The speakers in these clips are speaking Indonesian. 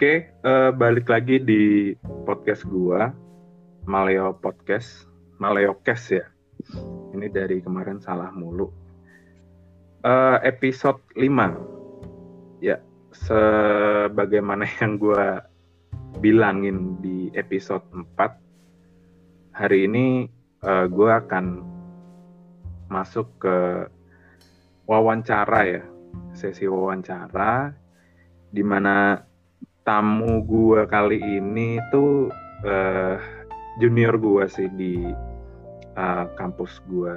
Oke, uh, balik lagi di podcast gua, Maleo Podcast, Maleo Cash ya. Ini dari kemarin salah mulu. Uh, episode 5. Ya, sebagaimana yang gua bilangin di episode 4, hari ini uh, gua akan masuk ke wawancara ya, sesi wawancara di mana tamu gue kali ini tuh uh, junior gue sih di uh, kampus gue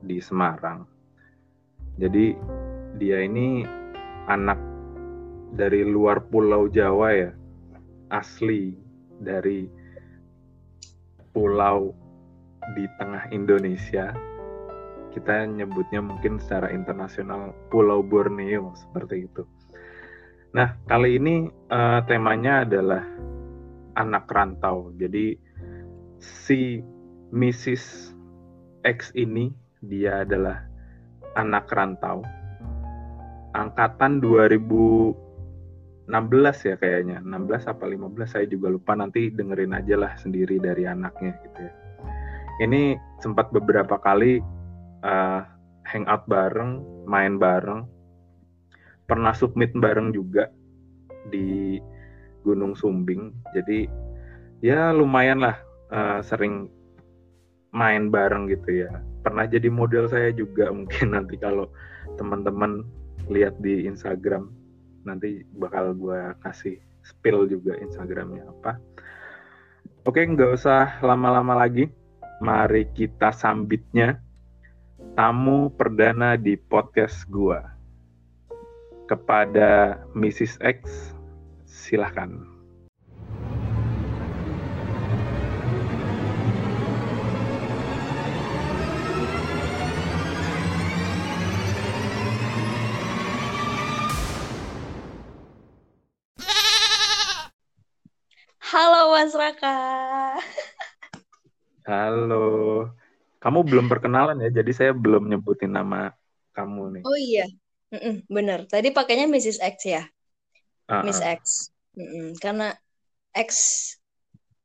di Semarang. Jadi dia ini anak dari luar Pulau Jawa ya, asli dari pulau di tengah Indonesia. Kita nyebutnya mungkin secara internasional Pulau Borneo seperti itu. Nah, kali ini uh, temanya adalah anak rantau. Jadi si Mrs. X ini dia adalah anak rantau. Angkatan 2016 ya kayaknya. 16 apa 15 saya juga lupa nanti dengerin aja lah sendiri dari anaknya gitu ya. Ini sempat beberapa kali uh, hangout bareng, main bareng pernah submit bareng juga di Gunung Sumbing. Jadi ya lumayan lah uh, sering main bareng gitu ya. Pernah jadi model saya juga mungkin nanti kalau teman-teman lihat di Instagram nanti bakal gue kasih spill juga Instagramnya apa. Oke, nggak usah lama-lama lagi. Mari kita sambitnya tamu perdana di podcast gua kepada Mrs. X, silahkan. Halo Mas Raka. Halo. Kamu belum perkenalan ya, jadi saya belum nyebutin nama kamu nih. Oh iya, Mm-mm, bener. Tadi pakainya Mrs. X ya. Uh-uh. Miss X. Mm-mm, karena X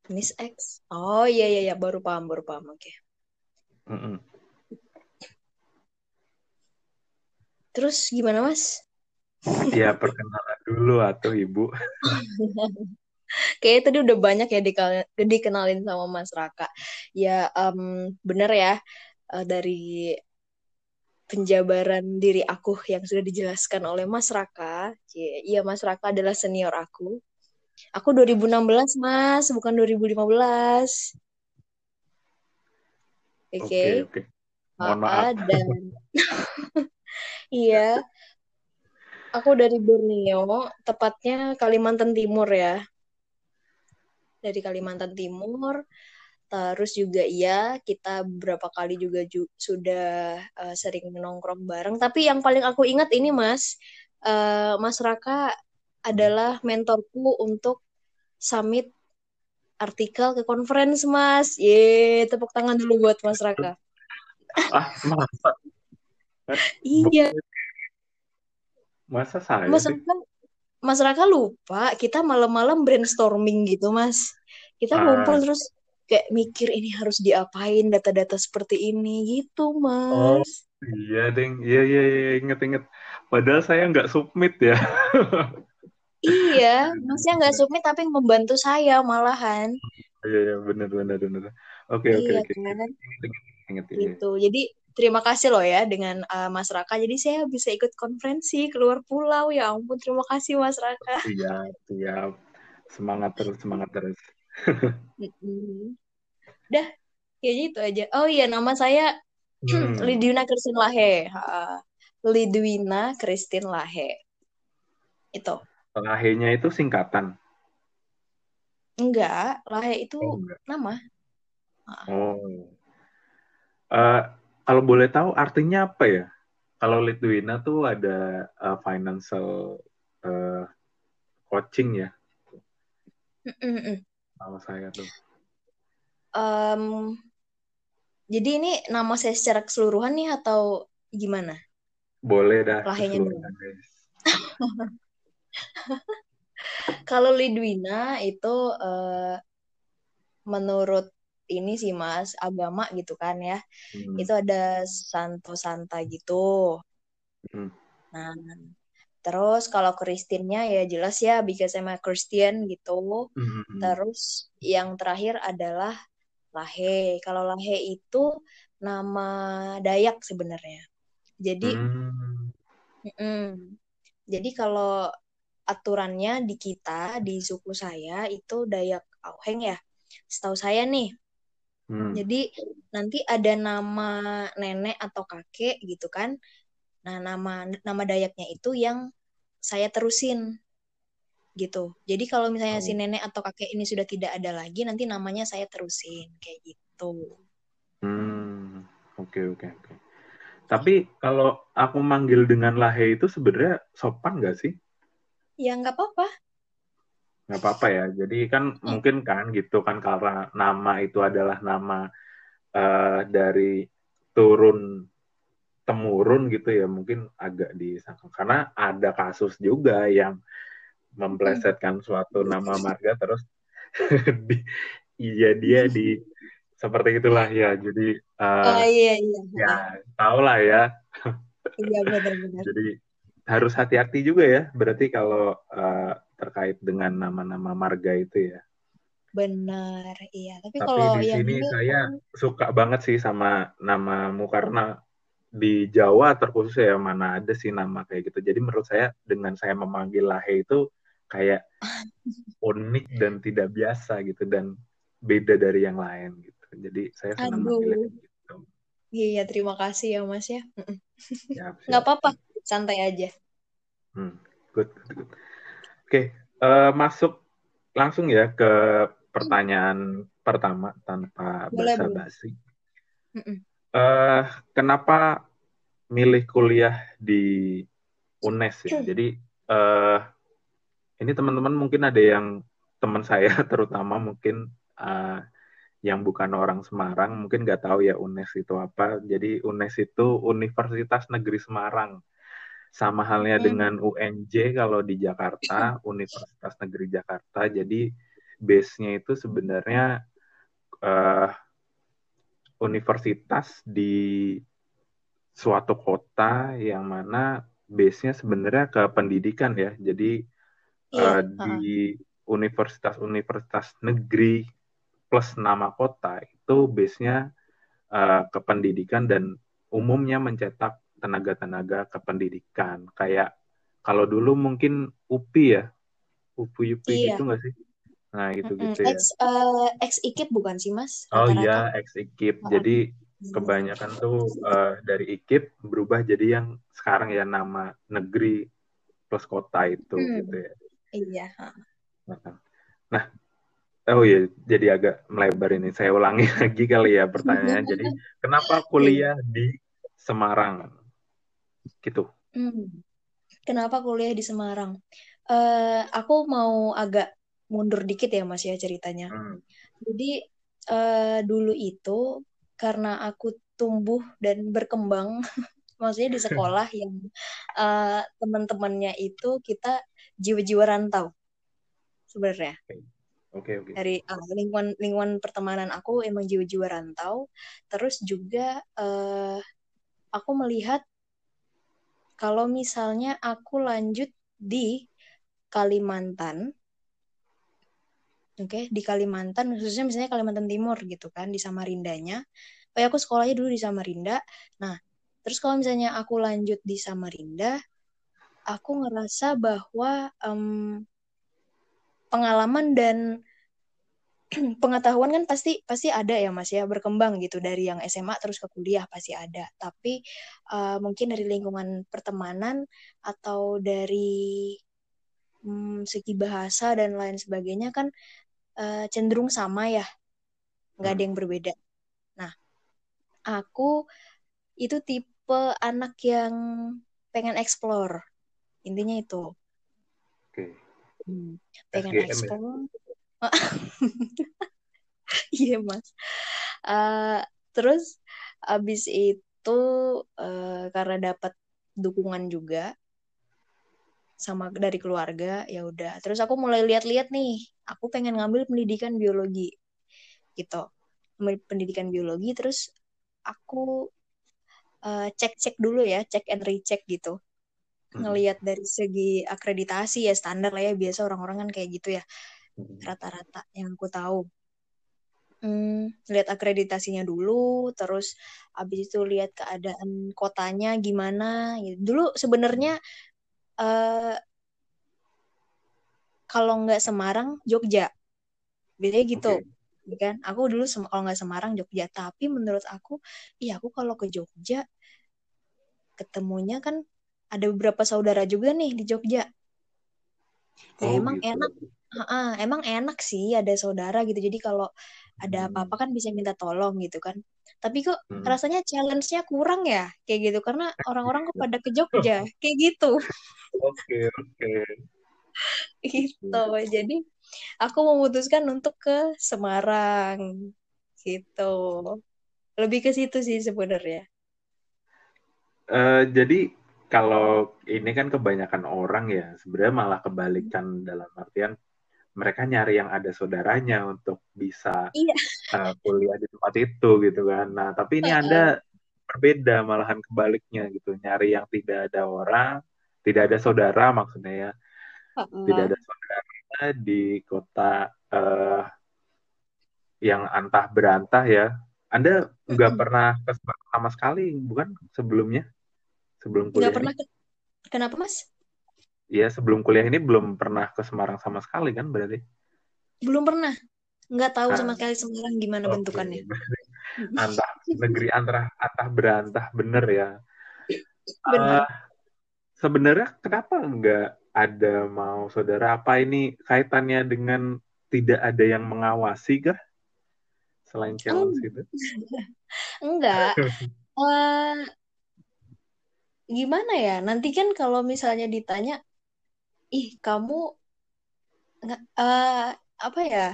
Miss X. Oh iya iya iya baru paham baru paham. Oke. Okay. Mm-mm. Terus gimana Mas? Ya perkenalan dulu atau Ibu. Kayaknya tadi udah banyak ya dikenalin sama Mas Raka. Ya um, bener ya uh, dari penjabaran diri aku yang sudah dijelaskan oleh Mas Raka. Iya, Mas Raka adalah senior aku. Aku 2016, Mas, bukan 2015. Oke. Okay. Oke, okay, okay. Mohon maaf. Dan iya. Aku dari Borneo, tepatnya Kalimantan Timur ya. Dari Kalimantan Timur. Terus juga iya, kita beberapa kali juga ju sudah uh, sering nongkrong bareng. Tapi yang paling aku ingat ini Mas, uh, Mas Raka adalah mentorku untuk summit artikel ke conference Mas. Ye, tepuk tangan dulu buat Mas Raka. Ah, masa? iya. Masa saya Mas Raka, Mas Raka lupa, kita malam-malam brainstorming gitu Mas. Kita ah. ngumpul terus kayak mikir ini harus diapain data-data seperti ini gitu mas. Oh iya deng, iya iya iya inget inget. Padahal saya nggak submit ya. iya, masnya nggak submit tapi membantu saya malahan. Iya iya benar benar benar. Oke oke iya, oke. Inget, Gitu. Jadi terima kasih loh ya dengan uh, Mas Raka. Jadi saya bisa ikut konferensi keluar pulau ya ampun terima kasih Mas Raka. Iya siap. Semangat terus semangat terus. Udah, ya gitu aja. Oh iya, nama saya hmm. Lidwina Kristin Lahe. Lidwina Kristin Lahe. Itu. Lahenya itu singkatan? Enggak, Lahe itu oh, enggak. nama. Oh. Uh, kalau boleh tahu artinya apa ya? Kalau Lidwina tuh ada uh, financial uh, coaching ya. Nama saya tuh. Um, jadi ini nama saya secara keseluruhan nih atau gimana? Boleh dah. Lahirnya Kalau Lidwina itu uh, menurut ini sih Mas, agama gitu kan ya. Hmm. Itu ada santo santa gitu. Hmm. Nah, terus kalau Kristennya ya jelas ya because I'm a Christian gitu. Hmm. Terus yang terakhir adalah Lahe. Kalau Lahe itu nama Dayak sebenarnya. Jadi hmm. mm, jadi kalau aturannya di kita di suku saya itu Dayak Auheng ya. Setahu saya nih. Hmm. Jadi nanti ada nama nenek atau kakek gitu kan. Nah, nama nama Dayaknya itu yang saya terusin gitu. Jadi kalau misalnya oh. si nenek atau kakek ini sudah tidak ada lagi, nanti namanya saya terusin kayak gitu. Hmm, oke okay, oke okay, oke. Okay. Tapi kalau aku manggil dengan lahe itu sebenarnya sopan gak sih? Ya nggak apa-apa nggak apa-apa ya jadi kan hmm. mungkin kan gitu kan karena nama itu adalah nama uh, dari turun temurun gitu ya mungkin agak disangka karena ada kasus juga yang memplesetkan suatu nama marga terus di, iya dia di seperti itulah ya jadi uh, oh, iya, iya. ya tau lah ya iya benar-benar jadi harus hati-hati juga ya berarti kalau uh, terkait dengan nama-nama marga itu ya. Benar, iya. Tapi, Tapi kalau di yang sini ini, saya kan... suka banget sih sama namamu karena di Jawa terkhusus ya mana ada sih nama kayak gitu. Jadi menurut saya dengan saya memanggil Lahe itu kayak unik dan tidak biasa gitu dan beda dari yang lain gitu. Jadi saya senang manggilnya gitu. Iya, terima kasih ya Mas ya. Nggak apa-apa, santai aja. Hmm, good, good, good. Oke, uh, masuk langsung ya ke pertanyaan pertama tanpa basa-basi. Uh, kenapa milih kuliah di UNES ya? Jadi uh, ini teman-teman mungkin ada yang teman saya terutama mungkin uh, yang bukan orang Semarang mungkin nggak tahu ya UNES itu apa. Jadi UNES itu Universitas Negeri Semarang sama halnya hmm. dengan UNJ kalau di Jakarta, Universitas Negeri Jakarta. Jadi base-nya itu sebenarnya uh, universitas di suatu kota yang mana base-nya sebenarnya ke pendidikan ya. Jadi uh, di universitas-universitas negeri plus nama kota itu base-nya uh, ke pendidikan dan umumnya mencetak tenaga-tenaga kependidikan kayak kalau dulu mungkin UPI ya UPI UPI iya. gitu nggak sih nah gitu gitu ya. Ex, uh, ex IKIP bukan sih mas? Oh iya ex IKIP oh. jadi kebanyakan tuh uh, dari IKIP berubah jadi yang sekarang ya nama negeri plus kota itu hmm. gitu ya. Iya nah oh iya jadi agak melebar ini. Saya ulangi lagi kali ya pertanyaannya. Jadi kenapa kuliah di Semarang? Gitu. Hmm. Kenapa kuliah di Semarang? Uh, aku mau agak mundur dikit ya Mas ya ceritanya. Hmm. Jadi uh, dulu itu karena aku tumbuh dan berkembang, maksudnya di sekolah yang uh, teman-temannya itu kita jiwa-jiwa rantau sebenarnya. Oke okay, oke. Okay. Dari uh, lingkungan lingkungan pertemanan aku emang jiwa-jiwa rantau. Terus juga uh, aku melihat kalau misalnya aku lanjut di Kalimantan, oke, okay, di Kalimantan, khususnya misalnya Kalimantan Timur gitu kan, di Samarindanya. Oh ya, aku sekolahnya dulu di Samarinda. Nah, terus kalau misalnya aku lanjut di Samarinda, aku ngerasa bahwa um, pengalaman dan pengetahuan kan pasti pasti ada ya mas ya berkembang gitu dari yang SMA terus ke kuliah pasti ada tapi uh, mungkin dari lingkungan pertemanan atau dari um, segi bahasa dan lain sebagainya kan uh, cenderung sama ya nggak ada yang berbeda nah aku itu tipe anak yang pengen explore intinya itu okay. hmm, pengen SGM ya? explore ya? Iya mas. Uh, terus abis itu uh, karena dapat dukungan juga, sama dari keluarga ya udah. Terus aku mulai lihat-lihat nih aku pengen ngambil pendidikan biologi gitu. Pendidikan biologi terus aku uh, cek-cek dulu ya cek and recheck gitu. Ngelihat dari segi akreditasi ya standar lah ya biasa orang-orang kan kayak gitu ya rata-rata yang aku tahu. Hmm, lihat akreditasinya dulu terus abis itu lihat keadaan kotanya gimana gitu. dulu sebenarnya uh, kalau nggak Semarang Jogja. Bedanya gitu okay. kan? Aku dulu kalau nggak Semarang Jogja. Tapi menurut aku iya aku kalau ke Jogja ketemunya kan ada beberapa saudara juga nih di Jogja. Ya oh, emang gitu. enak uh, emang enak sih ada saudara gitu. Jadi kalau ada hmm. apa-apa kan bisa minta tolong gitu kan. Tapi kok hmm. rasanya challenge-nya kurang ya? Kayak gitu karena orang-orang kok pada ke Jogja. Kayak gitu. Oke oke. Gitu jadi aku memutuskan untuk ke Semarang gitu. Lebih ke situ sih sebenarnya. Uh, jadi kalau ini kan kebanyakan orang ya sebenarnya malah kebalikan dalam artian mereka nyari yang ada saudaranya untuk bisa iya. uh, kuliah di tempat itu gitu kan. Nah, tapi ini uh -uh. Anda berbeda malahan kebaliknya gitu, nyari yang tidak ada orang, tidak ada saudara maksudnya ya. Uh -uh. Tidak ada saudara di kota uh, yang antah berantah ya. Anda nggak uh -uh. pernah ke sama sekali, bukan sebelumnya? Sebelum kuliah. Nggak pernah. Kenapa, Mas? Ya sebelum kuliah ini belum pernah ke Semarang sama sekali kan berarti? Belum pernah. Nggak tahu nah, sama sekali Semarang gimana okay. bentukannya. antah negeri antara antah berantah bener ya. Bener. Uh, sebenarnya kenapa nggak ada mau saudara apa ini kaitannya dengan tidak ada yang mengawasi kah? Selain challenge itu? Enggak. uh, gimana ya? Nanti kan kalau misalnya ditanya ih kamu uh, apa ya?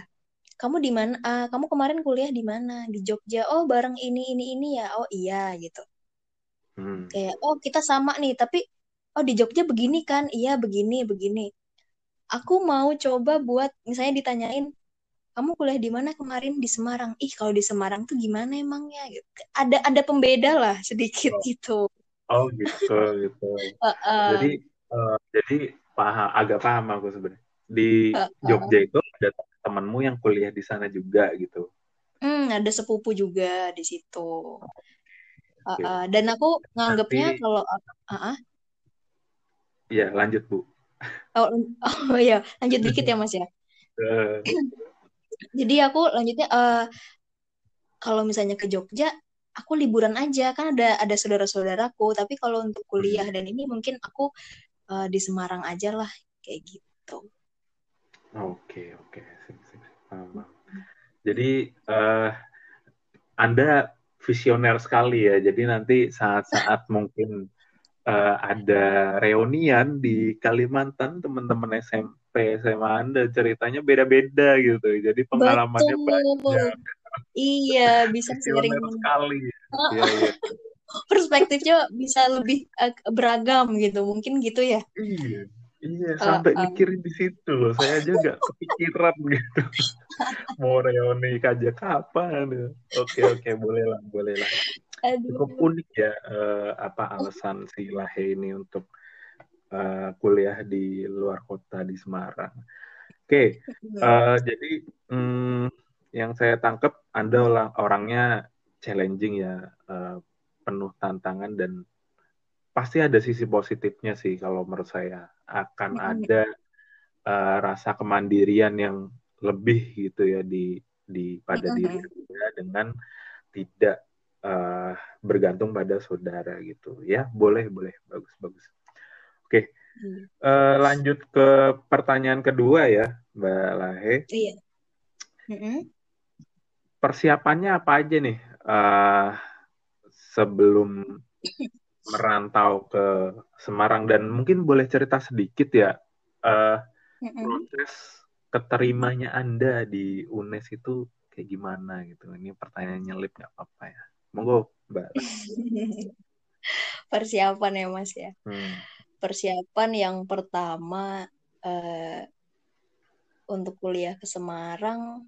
Kamu di mana uh, kamu kemarin kuliah di mana? Di Jogja. Oh bareng ini ini ini ya? Oh iya gitu. Hmm. kayak oh kita sama nih tapi oh di Jogja begini kan? Iya begini begini. Aku mau coba buat misalnya ditanyain kamu kuliah di mana kemarin? Di Semarang. Ih kalau di Semarang tuh gimana emangnya? Gitu. ada ada pembeda lah sedikit oh. gitu. Oh gitu gitu. Uh, uh. jadi uh, jadi paham agak paham aku sebenarnya di Jogja itu ada temanmu yang kuliah di sana juga gitu hmm ada sepupu juga di situ okay. uh, uh, dan aku nganggapnya kalau uh, uh, Iya, lanjut Bu. Oh, oh ya, lanjut dikit ya Mas ya. Jadi aku lanjutnya uh, kalau misalnya ke Jogja, aku liburan aja kan ada ada saudara-saudaraku. Tapi kalau untuk kuliah dan ini mungkin aku uh, di Semarang aja lah kayak gitu. Oke oke, Jadi uh, Anda visioner sekali ya. Jadi nanti saat-saat mungkin uh, ada reunian di Kalimantan teman-teman SMP SMA Anda ceritanya beda-beda gitu. Jadi pengalamannya Betul. banyak. Iya, bisa sharing sekali. Iya, iya perspektifnya bisa lebih uh, beragam gitu. Mungkin gitu ya. Iya. Iya sampai uh, mikirin di situ loh. Saya aja nggak kepikiran gitu. Mau reuni aja kapan? Oke oke. Boleh lah boleh lah. Cukup unik ya uh, apa alasan si Lahe ini untuk uh, kuliah di luar kota di Semarang. Oke okay. uh, jadi um, yang saya tangkap anda orang orangnya challenging ya uh, penuh tantangan dan pasti ada sisi positifnya sih kalau menurut saya akan mm-hmm. ada uh, rasa kemandirian yang lebih gitu ya di di pada mm-hmm. diri anda dengan tidak uh, bergantung pada saudara gitu ya boleh boleh bagus bagus oke okay. mm. uh, lanjut ke pertanyaan kedua ya mbak Lahe iya mm-hmm. persiapannya apa aja nih uh, sebelum merantau ke Semarang dan mungkin boleh cerita sedikit ya uh, proses keterimanya Anda di UNES itu kayak gimana gitu. Ini pertanyaan nyelip nggak apa-apa ya. Monggo, Mbak. Persiapan ya, Mas ya. Hmm. persiapan yang pertama uh, untuk kuliah ke Semarang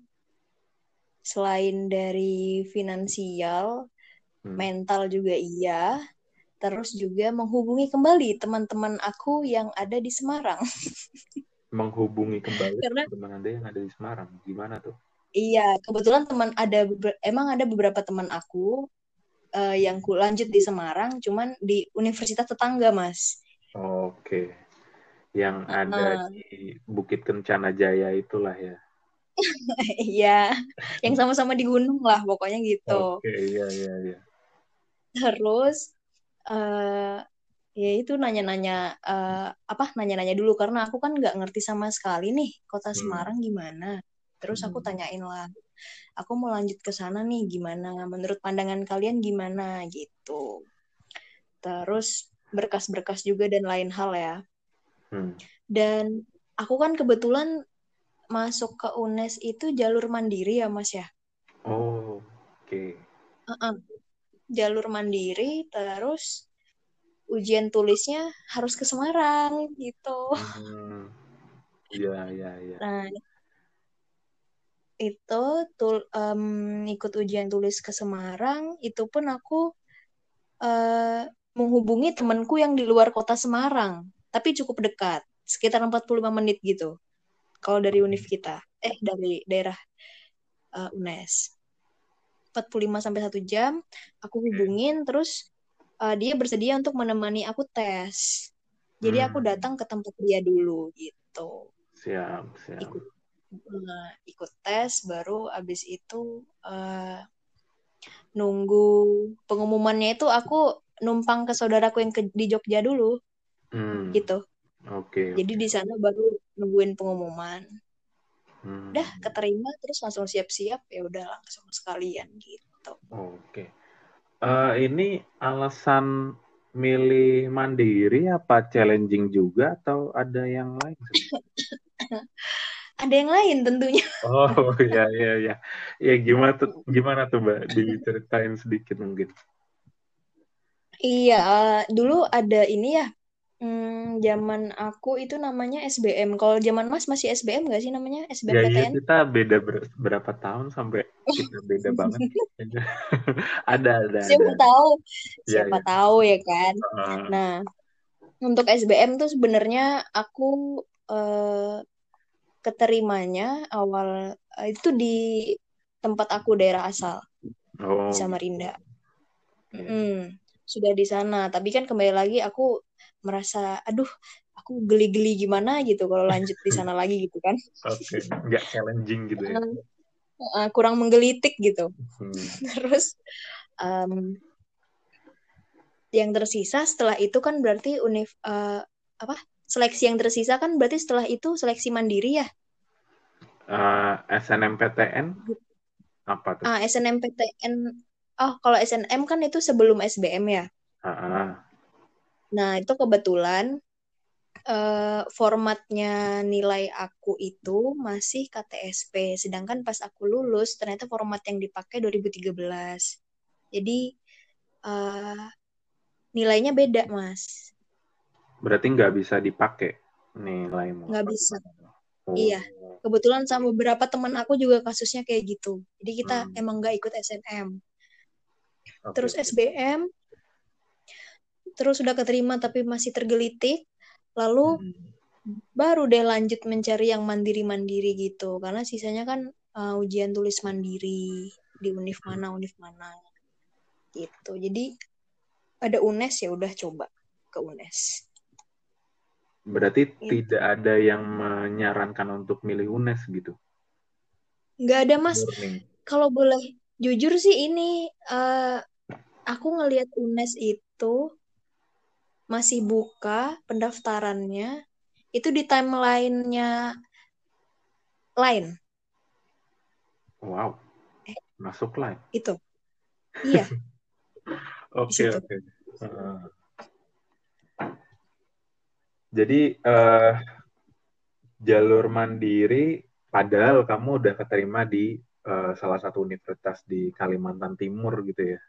selain dari finansial, hmm. mental juga iya, terus juga menghubungi kembali teman-teman aku yang ada di Semarang. menghubungi kembali Karena, teman anda yang ada di Semarang, gimana tuh? Iya, kebetulan teman ada emang ada beberapa teman aku uh, yang ku lanjut di Semarang, cuman di universitas tetangga, Mas. Oke. Yang ada uh, di Bukit Kencana Jaya itulah ya. Iya, yang sama-sama di gunung lah pokoknya gitu. Oke, iya iya iya. Terus uh, ya itu nanya-nanya uh, apa nanya-nanya dulu karena aku kan nggak ngerti sama sekali nih kota hmm. Semarang gimana. Terus aku hmm. tanyain lah, aku mau lanjut ke sana nih gimana? Menurut pandangan kalian gimana gitu. Terus berkas-berkas juga dan lain hal ya. Hmm. Dan aku kan kebetulan masuk ke UNES itu jalur mandiri ya Mas ya? Oh, oke. Okay. Uh -uh. Jalur mandiri terus ujian tulisnya harus ke Semarang gitu. Hmm. Iya, iya, iya. Nah, itu tul um, ikut ujian tulis ke Semarang, itu pun aku uh, menghubungi temanku yang di luar kota Semarang, tapi cukup dekat, sekitar 45 menit gitu kalau dari univ kita eh dari daerah uh, UNES 45 sampai satu jam aku hubungin terus uh, dia bersedia untuk menemani aku tes jadi hmm. aku datang ke tempat dia dulu gitu siap siap ikut uh, ikut tes baru abis itu uh, nunggu pengumumannya itu aku numpang ke saudaraku yang ke, di Jogja dulu hmm. gitu Oke. Okay, Jadi di sana baru nungguin pengumuman. Hmm. Udah keterima terus langsung siap-siap ya udah langsung sekalian gitu. Oke. Okay. Uh, eh, ini alasan milih mandiri apa challenging juga atau ada yang lain? ada yang lain tentunya. Oh ya ya ya. Ya gimana tuh gimana tuh Mbak diceritain sedikit mungkin. Iya, uh, dulu ada ini ya Hmm, zaman aku itu namanya SBM. Kalau zaman Mas masih SBM nggak sih namanya? SBM ya, Ya, kita beda ber berapa tahun sampai kita beda banget. ada, ada. Siapa ada. tahu, iya, siapa ya, tahu ya kan. Uh. Nah, untuk SBM tuh sebenarnya aku uh, keterimanya awal uh, itu di tempat aku daerah asal oh. di Samarinda. Hmm, sudah di sana. Tapi kan kembali lagi aku merasa aduh aku geli-geli gimana gitu kalau lanjut di sana lagi gitu kan. Oke okay. nggak challenging gitu ya. Uh, kurang menggelitik gitu. Hmm. terus um, yang tersisa setelah itu kan berarti univ uh, apa seleksi yang tersisa kan berarti setelah itu seleksi mandiri ya? Uh, SNMPTN apa tuh? Ah SNMPTN oh kalau SNM kan itu sebelum SBM ya? Uh -uh. Nah, itu kebetulan uh, formatnya nilai aku itu masih KTSP, sedangkan pas aku lulus ternyata format yang dipakai 2013. Jadi uh, nilainya beda, Mas. Berarti nggak bisa dipakai nilaimu? Nggak bisa. Oh. Iya, kebetulan sama beberapa teman aku juga kasusnya kayak gitu. Jadi kita hmm. emang nggak ikut SNM. Okay. Terus SBM terus sudah keterima tapi masih tergelitik lalu hmm. baru deh lanjut mencari yang mandiri-mandiri gitu. Karena sisanya kan uh, ujian tulis mandiri di univ mana univ mana gitu. Jadi ada UNES ya udah coba ke UNES. Berarti gitu. tidak ada yang menyarankan untuk milih UNES gitu? Nggak ada mas. Kalau boleh jujur sih ini uh, aku ngelihat UNES itu masih buka pendaftarannya itu di timelinenya lain. Wow. Eh, Masuk lain. Itu. Iya. Oke, oke. Jadi uh, jalur mandiri padahal kamu udah keterima di uh, salah satu universitas di Kalimantan Timur gitu ya.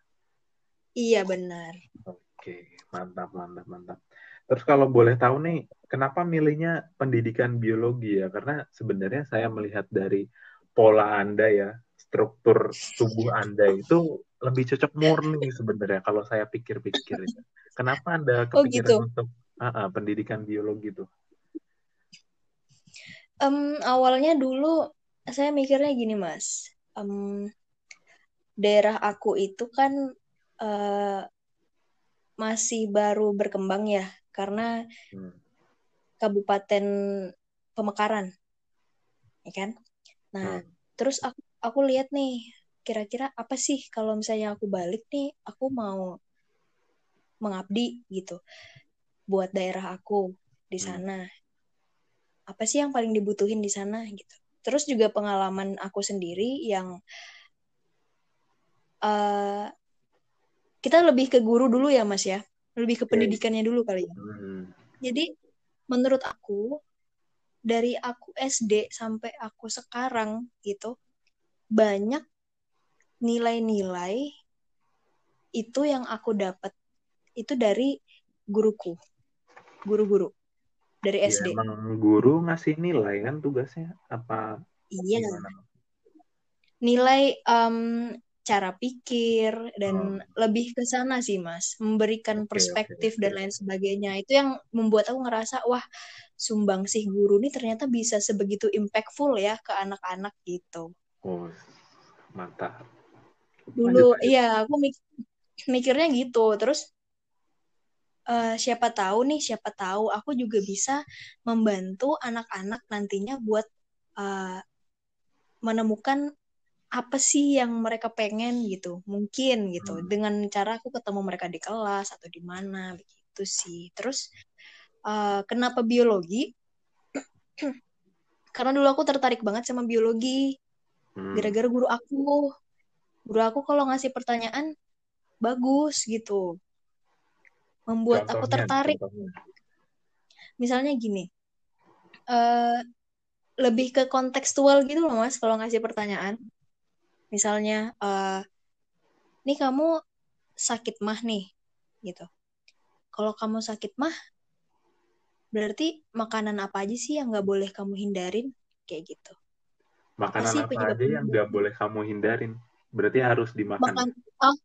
Iya, benar. Oke, mantap, mantap, mantap. Terus kalau boleh tahu nih, kenapa milihnya pendidikan biologi ya? Karena sebenarnya saya melihat dari pola Anda ya, struktur tubuh Anda itu lebih cocok murni sebenarnya kalau saya pikir-pikir. Kenapa Anda Oh kepikiran gitu. untuk uh, uh, pendidikan biologi tuh? Em, awalnya dulu saya mikirnya gini mas, Em, daerah aku itu kan eh, masih baru berkembang ya, karena Hmm. Kabupaten Pemekaran, ya kan? Nah, Hmm. terus aku aku lihat nih, kira-kira apa sih kalau misalnya aku balik nih, aku mau mengabdi gitu buat daerah aku di Hmm. sana. Apa sih yang paling dibutuhin di sana gitu. Terus juga pengalaman aku sendiri yang eh kita lebih ke guru dulu ya Mas ya, lebih ke Oke. pendidikannya dulu kali ya. Hmm. Jadi menurut aku dari aku SD sampai aku sekarang gitu banyak nilai-nilai itu yang aku dapat itu dari guruku, guru-guru dari Ya, SD. emang guru ngasih nilai kan tugasnya apa Iya, gimana? nilai em, cara pikir dan Oh. lebih ke sana sih Mas, memberikan perspektif oke. dan lain sebagainya. Itu yang membuat aku ngerasa wah, sumbangsih guru nih ternyata bisa sebegitu impactful ya ke anak-anak gitu. Oh, mantap. Dulu lanjut. iya aku mik- mikirnya gitu. Terus eh, siapa tahu nih, siapa tahu aku juga bisa membantu anak-anak nantinya buat eh, menemukan apa sih yang mereka pengen gitu. Mungkin gitu. Hmm. Dengan cara aku ketemu mereka di kelas atau di mana begitu sih. Terus eh, kenapa biologi? Karena dulu aku tertarik banget sama biologi. Hmm. Gara-gara guru aku. Guru aku kalau ngasih pertanyaan bagus gitu. Membuat aku Contohnya, tertarik. contohnya. Misalnya gini. eh lebih ke kontekstual gitu loh Mas kalau ngasih pertanyaan. Misalnya eh nih kamu sakit mah nih gitu. Kalau kamu sakit mah berarti makanan apa aja sih yang nggak boleh kamu hindarin kayak gitu. Apa Makanan sih apa penyebab aja yang nggak boleh kamu hindarin? Berarti harus dimakan. makan ah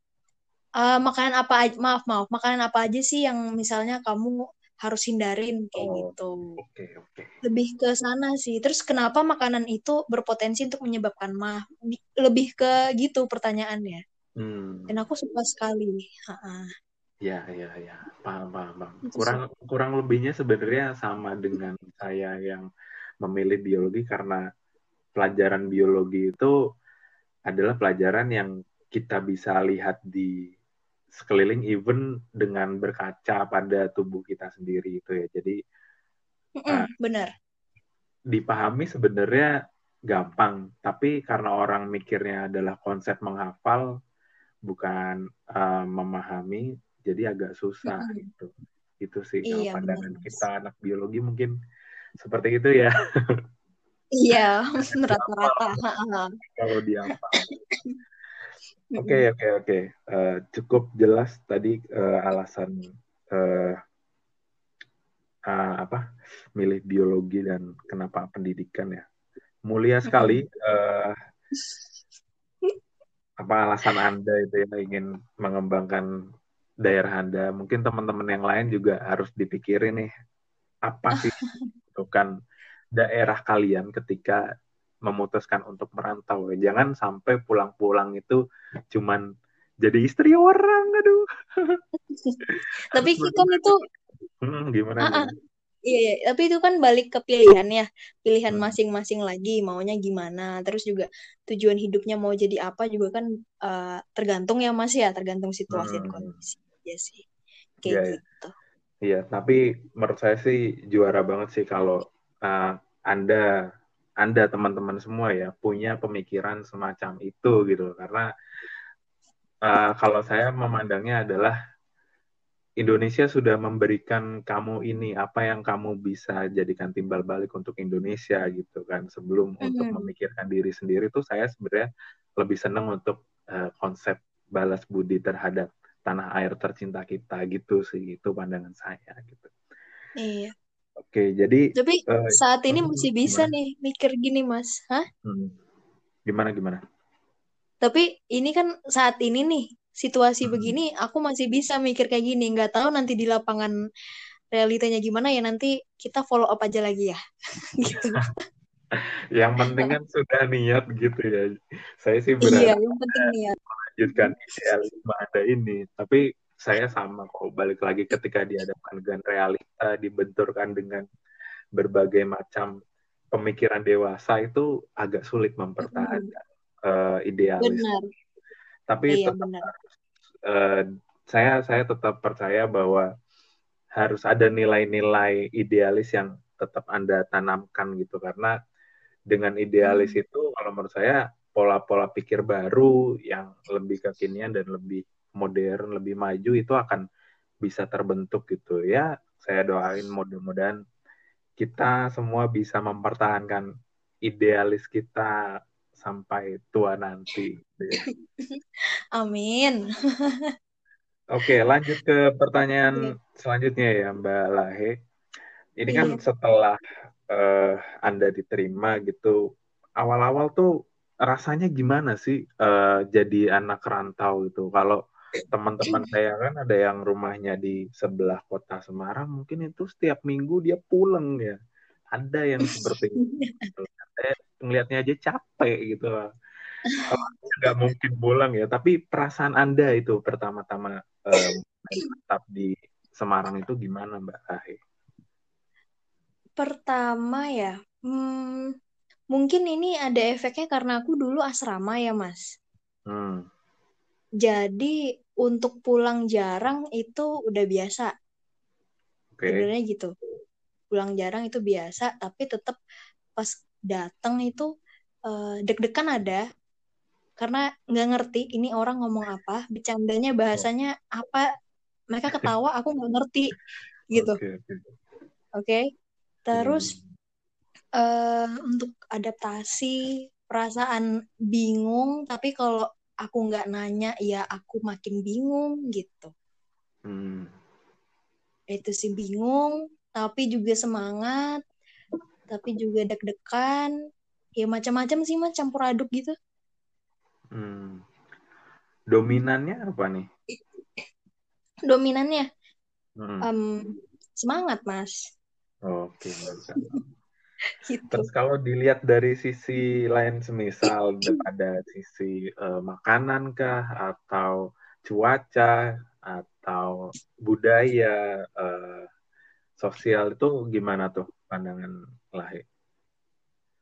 ah, makanan apa aja maaf maaf makanan apa aja sih yang misalnya kamu harus hindarin kayak Oh, gitu. oke, oke. Lebih ke sana sih. Terus kenapa makanan itu berpotensi untuk menyebabkan mah? Lebih ke gitu pertanyaannya. Hmm. Dan aku suka sekali. Ha-ha. Ya, ya, ya. Paham, paham, paham. Kurang, kurang lebihnya sebenarnya sama dengan saya yang memilih biologi karena pelajaran biologi itu adalah pelajaran yang kita bisa lihat di sekeliling even dengan berkaca pada tubuh kita sendiri itu ya. Jadi Mm-mm, benar. dipahami sebenarnya gampang, tapi karena orang mikirnya adalah konsep menghafal bukan uh, memahami, jadi agak susah gitu. Itu sih kalau Iya benar. pandangan Mas. kita anak biologi mungkin seperti itu ya Iya rata-rata. Ha-ha. kalau. Mm-mm. Oke oke oke Eh, cukup jelas tadi eh, alasan eh, ah, apa milih biologi dan kenapa pendidikan ya. Mulia sekali eh, apa alasan Anda itu ya ingin mengembangkan daerah Anda. Mungkin teman-teman yang lain juga harus dipikirin nih apa sih itu kan daerah kalian ketika memutuskan untuk merantau. Jangan sampai pulang-pulang itu cuman jadi istri orang, aduh. Tapi kan itu Hmm, gimana? Ah. gimana? Iya, iya, tapi itu kan balik ke pilihan ya, pilihan Hmm. masing-masing lagi maunya gimana. Terus juga tujuan hidupnya mau jadi apa juga kan eh, tergantung ya Mas ya, tergantung situasi dan Hmm. kondisi aja sih. Kayak iya. gitu. Iya, tapi menurut saya sih juara banget sih kalau uh, Anda, Anda teman-teman semua ya punya pemikiran semacam itu gitu. Karena uh, kalau saya memandangnya adalah Indonesia sudah memberikan kamu ini apa yang kamu bisa jadikan timbal balik untuk Indonesia gitu kan. Sebelum untuk Hmm. memikirkan diri sendiri tuh saya sebenarnya lebih senang untuk uh, konsep balas budi terhadap tanah air tercinta kita gitu sih itu pandangan saya gitu. Iya. Oke, jadi Tapi uh, saat ini masih bisa gimana? nih mikir gini, Mas. Hah? Hmm. Gimana gimana? Tapi ini kan saat ini nih situasi hmm. begini, aku masih bisa mikir kayak gini. Nggak tahu nanti di lapangan realitanya gimana ya nanti kita follow up aja lagi ya. gitu. yang penting kan sudah niat gitu ya. Saya sih berharap iya, yang penting niat. melanjutkan idealisme ada ini. Tapi saya sama kok balik lagi ketika dihadapkan dengan realita dibenturkan dengan berbagai macam pemikiran dewasa itu agak sulit mempertahankan mm. uh, idealis. Benar. Tapi iya, tetap benar. Uh, saya saya tetap percaya bahwa harus ada nilai-nilai idealis yang tetap anda tanamkan gitu karena dengan idealis mm. itu kalau menurut saya pola-pola pikir baru yang lebih kekinian dan lebih modern, lebih maju itu akan bisa terbentuk gitu ya. Saya doain mudah-mudahan kita semua bisa mempertahankan idealis kita sampai tua nanti. Gitu ya. Amin. Oke, lanjut ke pertanyaan selanjutnya ya Mbak Lahe. Ini kan iya. setelah uh, Anda diterima gitu, awal-awal tuh rasanya gimana sih uh, jadi anak rantau itu? Kalau teman-teman saya kan ada yang rumahnya di sebelah kota Semarang mungkin itu setiap minggu dia pulang ya ada yang seperti itu saya ngelihatnya aja capek gitu nggak mungkin pulang ya tapi perasaan anda itu pertama-tama um, tetap di Semarang itu gimana Mbak Ahe? Pertama ya, hmm, mungkin ini ada efeknya karena aku dulu asrama ya Mas. Hmm. Jadi untuk pulang jarang itu udah biasa. Okay. Sebenarnya gitu. Pulang jarang itu biasa, tapi tetap pas datang itu uh, deg-degan ada karena nggak ngerti ini orang ngomong apa, bercandanya bahasanya apa, mereka ketawa, aku nggak ngerti gitu. Oke. Okay, okay. okay? Terus hmm. uh, untuk adaptasi perasaan bingung, tapi kalau aku nggak nanya ya aku makin bingung gitu. Hmm. itu sih bingung tapi juga semangat tapi juga deg-degan. Ya macam-macam sih mas campur aduk gitu. Hmm. dominannya apa nih? Dominannya? Hmm. um, semangat mas. Oke okay, gitu. Terus kalau dilihat dari sisi lain semisal ada sisi uh, makanan kah atau cuaca atau budaya uh, sosial itu gimana tuh pandangan lahir?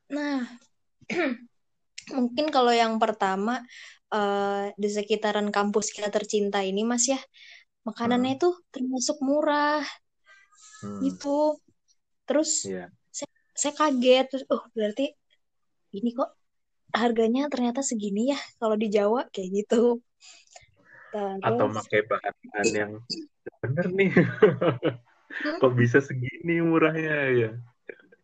Nah, mungkin kalau yang pertama uh, di sekitaran kampus kita tercinta ini Mas ya, makanannya hmm. itu termasuk murah. Hmm. Gitu. Terus yeah saya kaget terus oh berarti ini kok harganya ternyata segini ya kalau di Jawa kayak gitu Terus, atau pakai bahan-bahan yang bener nih hmm? kok bisa segini murahnya ya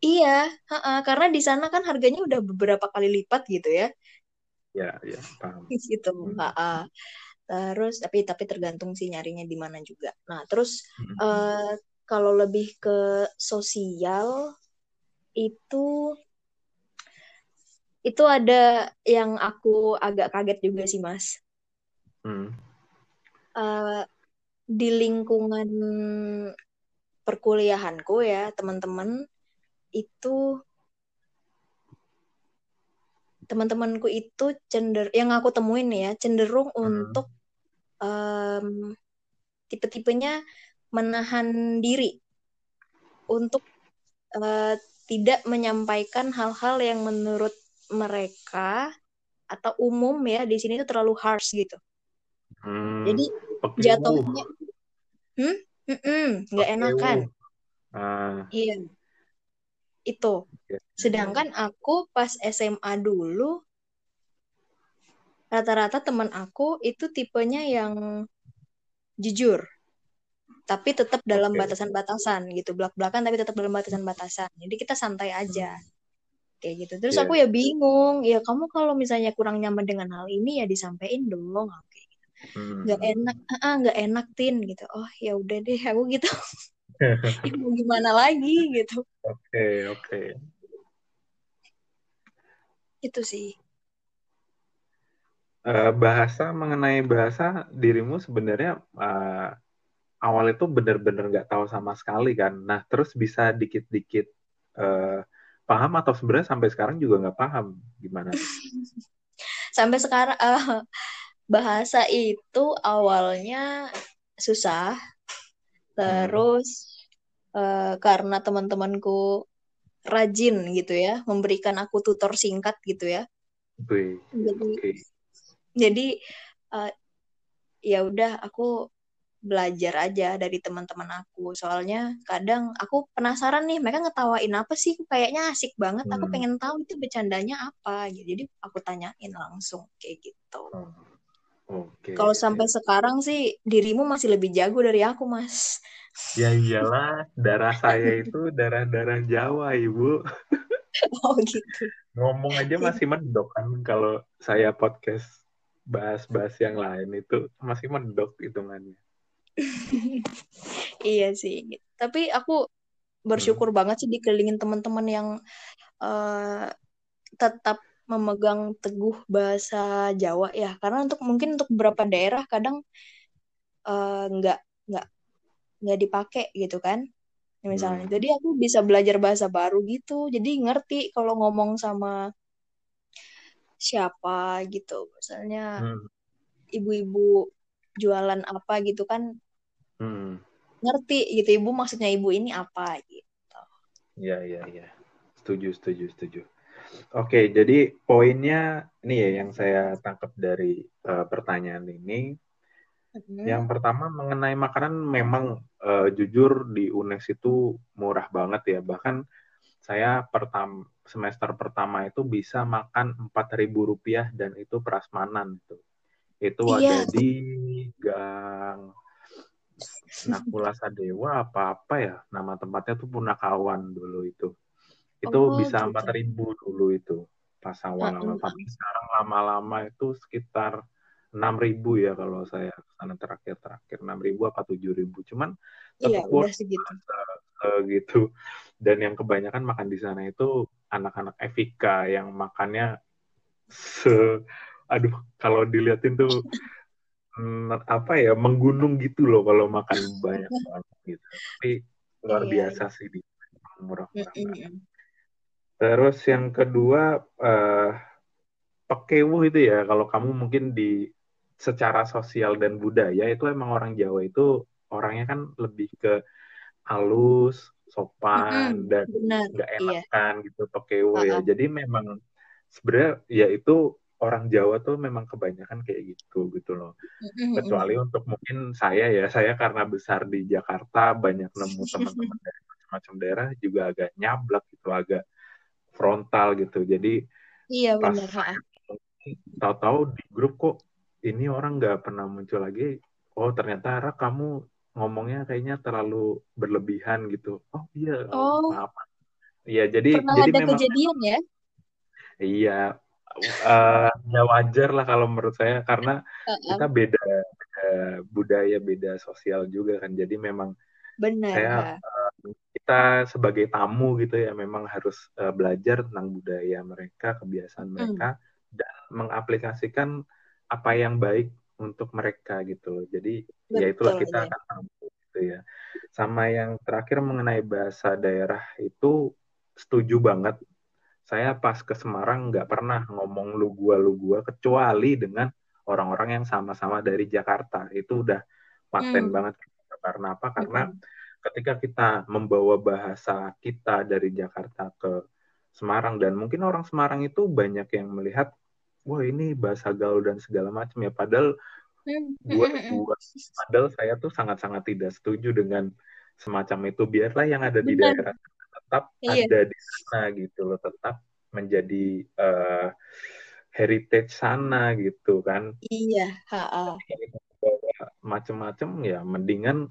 iya uh -uh, karena di sana kan harganya udah beberapa kali lipat gitu ya ya ya paham gitu hmm. uh -uh. terus tapi tapi tergantung sih nyarinya di mana juga nah terus hmm. uh, kalau lebih ke sosial itu itu ada yang aku agak kaget juga sih mas. Hmm. Uh, di lingkungan perkuliahanku ya teman-teman itu teman-temanku itu cender yang aku temuin ya cenderung hmm. untuk um, tipe-tipenya menahan diri untuk uh, tidak menyampaikan hal-hal yang menurut mereka atau umum ya di sini itu terlalu harsh gitu. Hmm, Jadi jatuhnya, hmm, nggak enakan. Uh. Iya, itu. Sedangkan aku pas SMA dulu, rata-rata teman aku itu tipenya yang jujur tapi tetap dalam okay. batasan-batasan gitu belak-belakan tapi tetap dalam batasan-batasan jadi kita santai aja hmm. kayak gitu terus yeah. aku ya bingung ya kamu kalau misalnya kurang nyaman dengan hal ini ya disampaikan dong oke gitu. hmm. nggak enak ah nggak enak tin gitu oh ya udah deh aku gitu ya mau gimana lagi gitu oke okay, oke okay. itu sih uh, bahasa mengenai bahasa dirimu sebenarnya uh, awal itu benar-benar nggak tahu sama sekali kan nah terus bisa dikit-dikit uh, paham atau sebenarnya sampai sekarang juga nggak paham gimana sampai sekarang uh, bahasa itu awalnya susah terus hmm. uh, karena teman-temanku rajin gitu ya memberikan aku tutor singkat gitu ya Wih, jadi okay. jadi uh, ya udah aku belajar aja dari teman-teman aku soalnya kadang aku penasaran nih mereka ngetawain apa sih kayaknya asik banget hmm. aku pengen tahu itu bercandanya apa gitu jadi aku tanyain langsung kayak gitu oh. Okay. Kalau sampai sekarang sih dirimu masih lebih jago dari aku, Mas. Ya iyalah, darah saya itu darah-darah Jawa, Ibu. Oh gitu. Ngomong aja masih mendok kan kalau saya podcast bahas-bahas yang lain itu masih mendok hitungannya. iya sih. Tapi aku bersyukur hmm. banget sih dikelilingin teman-teman yang uh, tetap memegang teguh bahasa Jawa ya karena untuk mungkin untuk beberapa daerah kadang uh, nggak nggak nggak dipakai gitu kan misalnya hmm. jadi aku bisa belajar bahasa baru gitu jadi ngerti kalau ngomong sama siapa gitu misalnya hmm. ibu-ibu jualan apa gitu kan hmm. ngerti gitu ibu maksudnya ibu ini apa gitu ya ya ya setuju setuju setuju Oke, jadi poinnya ini ya yang saya tangkap dari uh, pertanyaan ini. Hmm. Yang pertama mengenai makanan memang uh, jujur di UNES itu murah banget ya. Bahkan saya pertam semester pertama itu bisa makan empat ribu rupiah dan itu prasmanan itu. Itu iya. ada di Gang Nakula Sadewa apa-apa ya? Nama tempatnya tuh Punakawan dulu itu. Itu oh, bisa gitu. empat gitu. ribu dulu itu pas awal-awal. Tapi sekarang lama-lama itu sekitar enam ribu ya kalau saya sana terakhir terakhir enam ribu apa tujuh ribu. Cuman iya, udah segitu. uh, gitu. Dan yang kebanyakan makan di sana itu anak-anak Evika yang makannya se aduh kalau diliatin tuh apa ya menggunung gitu loh kalau makan banyak banget gitu tapi luar iya, biasa sih di murah-murah Terus yang kedua uh, pekewu itu ya kalau kamu mungkin di secara sosial dan budaya itu emang orang Jawa itu orangnya kan lebih ke halus, sopan mm-hmm, dan nggak iya. enakan iya. gitu pekewu uh-huh. ya. Jadi memang sebenarnya ya itu orang Jawa tuh memang kebanyakan kayak gitu gitu loh. Mm-hmm. Kecuali untuk mungkin saya ya, saya karena besar di Jakarta banyak nemu teman-teman dari macam-macam daerah juga agak nyablak gitu, agak frontal gitu. Jadi iya benar. Tahu-tahu di grup kok ini orang nggak pernah muncul lagi. Oh ternyata Ra kamu ngomongnya kayaknya terlalu berlebihan gitu. Oh iya. Oh. Maaf. Iya jadi pernah jadi ada memang, kejadian ya? Iya. Uh, ya wajar lah kalau menurut saya karena uh -uh. kita beda, beda budaya beda sosial juga kan jadi memang Benar. Saya uh, kita sebagai tamu gitu ya memang harus uh, belajar tentang budaya mereka, kebiasaan hmm. mereka mm. dan mengaplikasikan apa yang baik untuk mereka gitu loh. Jadi Betul, ya itulah kita ya. akan tamu gitu ya. Sama yang terakhir mengenai bahasa daerah itu setuju banget. Saya pas ke Semarang nggak pernah ngomong lu gua lu gua kecuali dengan orang-orang yang sama-sama dari Jakarta. Itu udah paten hmm. banget karena apa? Karena mm -hmm. ketika kita membawa bahasa kita dari Jakarta ke Semarang dan mungkin orang Semarang itu banyak yang melihat, wah ini bahasa gaul dan segala macam ya. Padahal buat buat padahal saya tuh sangat-sangat tidak setuju dengan semacam itu. Biarlah yang ada di Benar. daerah tetap iya. ada di sana gitu loh, tetap menjadi uh, heritage sana gitu kan. Iya, macam-macam ya mendingan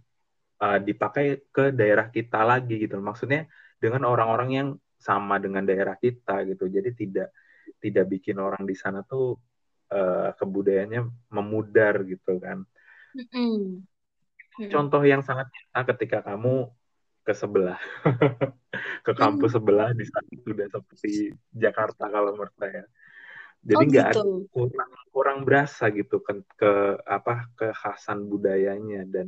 uh, dipakai ke daerah kita lagi gitu maksudnya dengan orang-orang yang sama dengan daerah kita gitu jadi tidak tidak bikin orang di sana tuh uh, kebudayaannya memudar gitu kan mm-hmm. contoh yang sangat nyata ketika kamu ke sebelah, ke kampus hmm. sebelah di sana sudah seperti Jakarta kalau menurut saya. Jadi oh, nggak oh, gitu. ada kurang kurang berasa gitu ke, ke apa kekhasan budayanya dan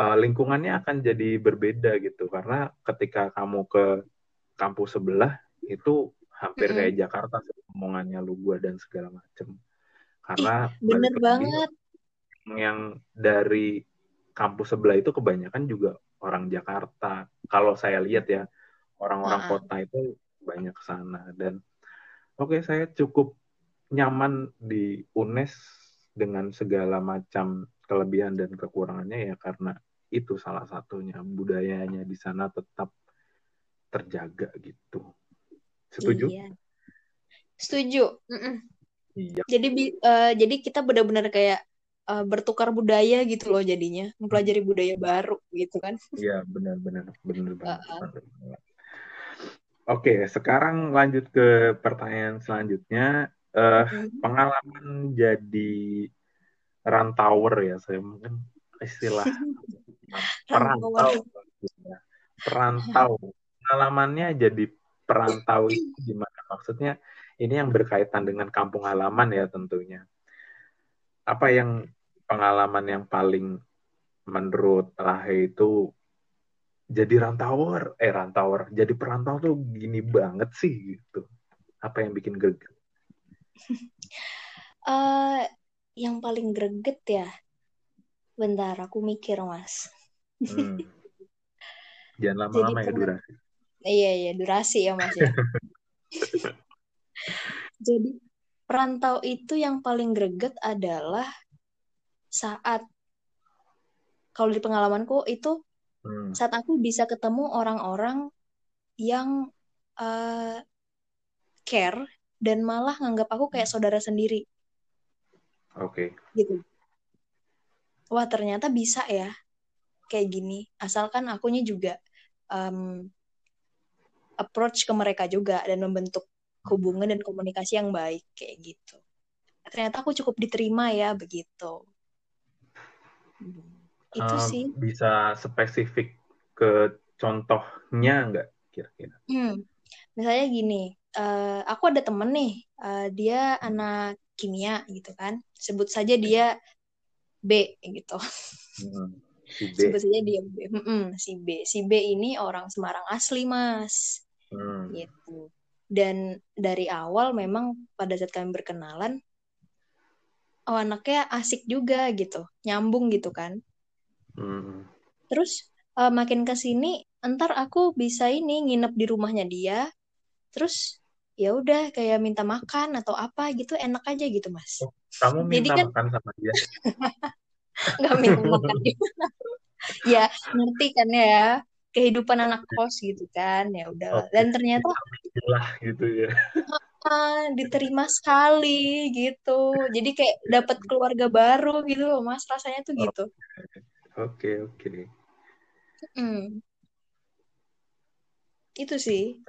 uh, lingkungannya akan jadi berbeda gitu karena ketika kamu ke kampus sebelah itu hampir mm -hmm. kayak Jakarta omongannya lu gua dan segala macem karena Ih, bener banget yang dari kampus sebelah itu kebanyakan juga orang Jakarta kalau saya lihat ya orang-orang uh -huh. kota itu banyak ke sana dan oke okay, saya cukup nyaman di UNES dengan segala macam kelebihan dan kekurangannya ya karena itu salah satunya budayanya di sana tetap terjaga gitu. Setuju? Iya. Setuju. Mm -mm. Iya. Jadi uh, jadi kita benar-benar kayak uh, bertukar budaya gitu loh jadinya, mempelajari budaya baru gitu kan. Iya, benar-benar benar banget. Uh -uh. Oke, sekarang lanjut ke pertanyaan selanjutnya. Uh, hmm. Pengalaman jadi rantower ya, saya mungkin istilah perantau. perantau. Pengalamannya jadi perantau itu gimana? Maksudnya ini yang berkaitan dengan kampung halaman ya tentunya. Apa yang pengalaman yang paling menurut Rahe itu jadi rantauer, eh rantauer, jadi perantau tuh gini banget sih gitu. Apa yang bikin greget? uh, yang paling greget ya. Bentar, aku mikir mas. Hmm. Jangan lama-lama ya durasi. Iya iya durasi ya mas ya. Jadi perantau itu yang paling greget adalah saat kalau di pengalamanku itu hmm. saat aku bisa ketemu orang-orang yang uh, care dan malah nganggap aku kayak hmm. saudara sendiri. Oke. Okay. Gitu. Wah ternyata bisa ya kayak gini. Asalkan akunya juga um, approach ke mereka juga dan membentuk hubungan dan komunikasi yang baik kayak gitu. Ternyata aku cukup diterima ya begitu. Itu uh, sih. Bisa spesifik ke contohnya nggak kira-kira? Hmm. Misalnya gini, uh, aku ada temen nih, uh, dia anak kimia gitu kan, sebut saja dia B gitu. Hmm, si B. Sebut saja dia B. Hmm, si B. Si B ini orang Semarang asli mas, hmm. gitu. Dan dari awal memang pada saat kami berkenalan, oh anaknya asik juga gitu, nyambung gitu kan. Hmm. Terus uh, makin ke sini, entar aku bisa ini nginep di rumahnya dia, terus ya udah kayak minta makan atau apa gitu enak aja gitu mas. Oh, kamu minta Jadi kan, makan sama dia? Nggak minta makan. ya ngerti kan ya kehidupan anak kos gitu kan ya udah. Dan ternyata lah gitu ya. Uh, diterima sekali gitu. Jadi kayak dapat keluarga baru gitu loh mas rasanya tuh gitu. Oke oke okay. mm. itu sih.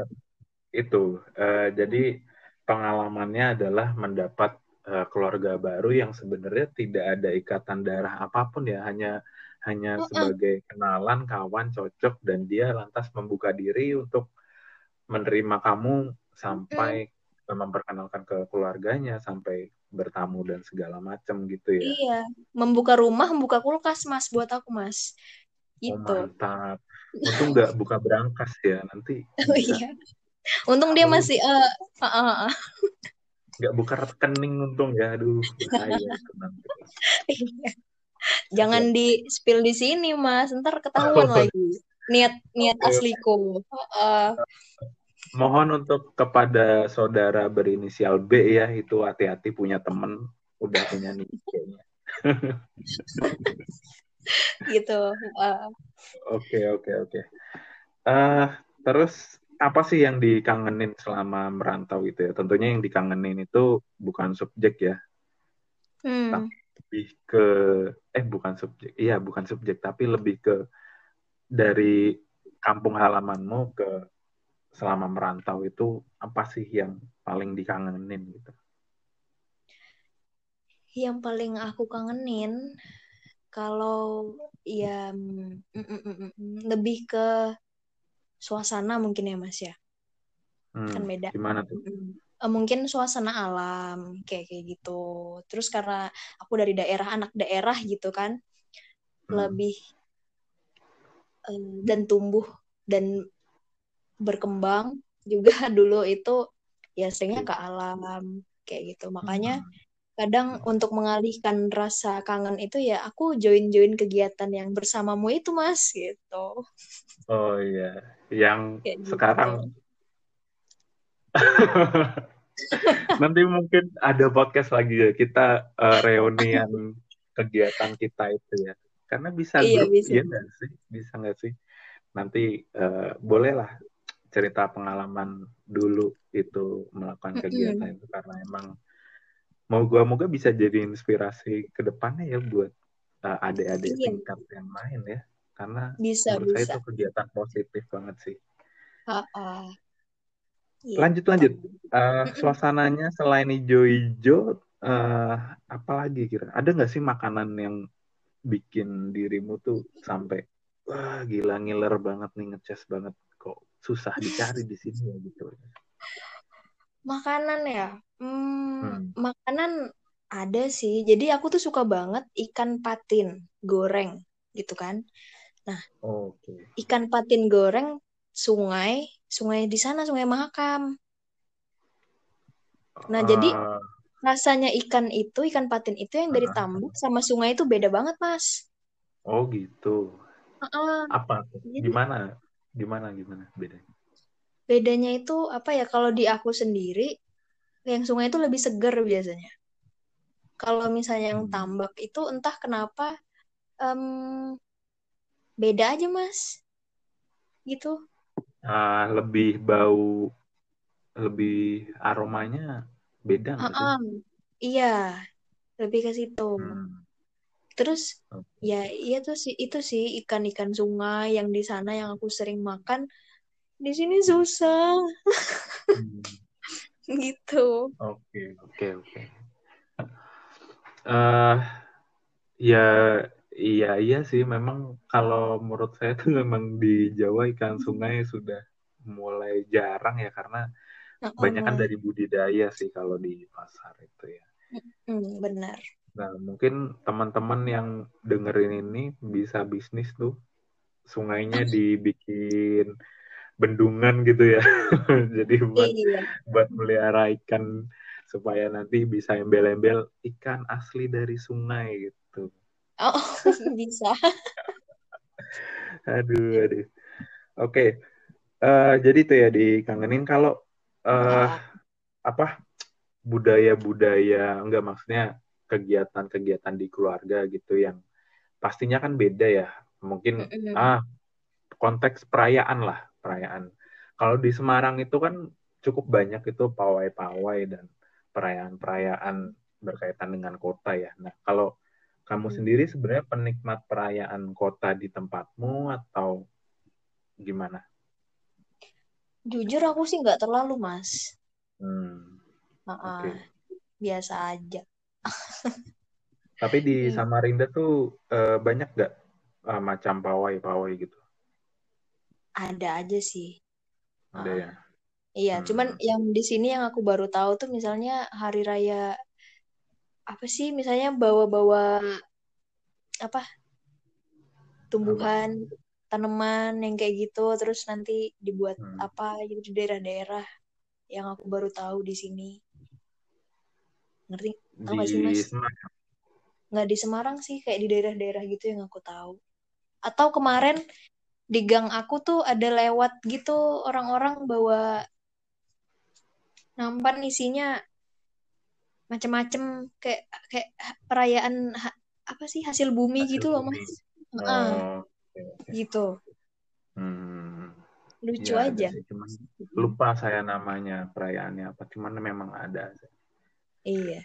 Itu uh, jadi pengalamannya adalah mendapat uh, keluarga baru yang sebenarnya tidak ada ikatan darah apa pun ya hanya hanya -uh. sebagai kenalan kawan cocok dan dia lantas membuka diri untuk menerima kamu sampai uh. memperkenalkan ke keluarganya sampai bertamu dan segala macam gitu ya iya membuka rumah membuka kulkas mas buat aku mas gitu oh, mantap untung nggak buka berangkas ya nanti oh, iya Untung dia masih uh, uh, uh, uh. nggak buka rekening untung ya, aduh. Iya. Jangan di spill di sini mas, ntar ketahuan oh. lagi niat niat okay. asliku. Uh, Mohon untuk kepada saudara berinisial B ya itu hati-hati punya temen udah punya nih gitu. Oke oke oke. Eh, terus apa sih yang dikangenin selama merantau itu ya? Tentunya yang dikangenin itu bukan subjek ya. Hmm. Tapi lebih ke eh bukan subjek. Iya, bukan subjek, tapi lebih ke dari kampung halamanmu ke selama merantau itu apa sih yang paling dikangenin gitu? Yang paling aku kangenin kalau ya mm, mm, mm, mm, mm, lebih ke suasana mungkin ya Mas ya. Hmm, Kan beda. Gimana tuh? Eh, mungkin suasana alam kayak kayak gitu. Terus karena aku dari daerah anak daerah gitu kan, Hmm. lebih eh, dan tumbuh dan berkembang juga dulu itu ya seringnya ke alam kayak gitu. Makanya Hmm. kadang untuk mengalihkan rasa kangen itu ya aku join-join kegiatan yang bersamamu itu Mas gitu. Oh iya, yang Kayak gitu. nanti mungkin ada podcast lagi ya kita eh, reunian kegiatan kita itu ya. Karena bisa Iya, grup, bisa. iya nggak sih? Bisa nggak sih? Nanti eh, bolehlah cerita pengalaman dulu itu melakukan kegiatan itu karena emang moga-moga bisa jadi inspirasi ke depannya ya buat eh, adik-adik Iya. tingkat yang lain ya. Karena Bisa, menurut saya bisa. itu kegiatan positif banget sih. Ha-ha. Gitu. Lanjut lanjut. Eh, Mm-mm. suasananya selain hijau-hijau, eh, apa lagi kira? Ada nggak sih makanan yang bikin dirimu tuh sampai wah gila ngiler banget nih ngeces banget kok susah dicari di sini ya gitu. Makanan ya. Hmm, Hmm. makanan ada sih. Jadi aku tuh suka banget ikan patin goreng gitu kan. Oke. Ikan patin goreng sungai, sungai di sana Sungai Mahakam. Nah, jadi Eh, rasanya ikan itu, ikan patin itu yang dari tambak sama sungai itu beda banget, Mas. oh gitu. Heeh. Apa? Jadi Gimana? Gimana gimana bedanya? bedanya itu apa ya? Kalau di aku sendiri, yang sungai itu lebih seger biasanya. Kalau misalnya yang Hmm. tambak itu entah kenapa em, beda aja, Mas. Gitu. Ah, lebih bau, lebih aromanya beda nggak sih? Heeh. Iya, lebih ke situ. Hmm. Terus Oke. ya iya tuh sih itu sih ikan-ikan sungai yang di sana yang aku sering makan. Di sini susah Hmm. gitu. Oke, oke, oke. Eh, ya, iya, iya sih. Memang kalau menurut saya tuh memang di Jawa ikan sungai sudah mulai jarang ya karena banyak kan dari budidaya sih kalau di pasar itu ya. Benar. Nah, mungkin teman-teman yang dengerin ini bisa bisnis tuh sungainya dibikin bendungan gitu ya. Jadi buat Iya. buat melihara ikan supaya nanti bisa embel-embel ikan asli dari sungai gitu. Oh, bisa. Aduh, aduh. Oke, Eh, jadi tuh ya dikangenin kalau eh Ah, apa budaya-budaya enggak maksudnya kegiatan-kegiatan di keluarga gitu yang pastinya kan beda ya. Mungkin mm-mm. ah konteks perayaan lah, perayaan. Kalau di Semarang itu kan cukup banyak itu pawai-pawai dan perayaan-perayaan berkaitan dengan kota ya. Nah, kalau kamu Hmm. sendiri sebenarnya penikmat perayaan kota di tempatmu atau gimana? Jujur aku sih nggak terlalu, Mas. Hmm, Ah, oke. biasa aja. Tapi di Hmm. Samarinda tuh eh, banyak nggak eh, macam pawai-pawai gitu? Ada aja sih. Ada Ah, ya? iya, cuman Hmm. yang di sini yang aku baru tahu tuh misalnya hari raya apa sih? Misalnya bawa-bawa apa? Apa? tumbuhan, tanaman yang kayak gitu, terus nanti dibuat Hmm. apa gitu di daerah-daerah yang aku baru tahu di sini. Ngerti? Tahu nggak sih, Di Mas? Semarang. Nggak di Semarang sih, kayak di daerah-daerah gitu yang aku tahu. Atau kemarin di gang aku tuh ada lewat gitu orang-orang bawa nampan isinya macem-macem kayak kayak perayaan ha- apa sih hasil bumi Hasil gitu loh bumi. Mas. Heeh, Oh, oke, oke. gitu. Hmm. Lucu Ya aja. sih, cuman lupa saya namanya perayaannya apa. Cuman memang ada. Iya.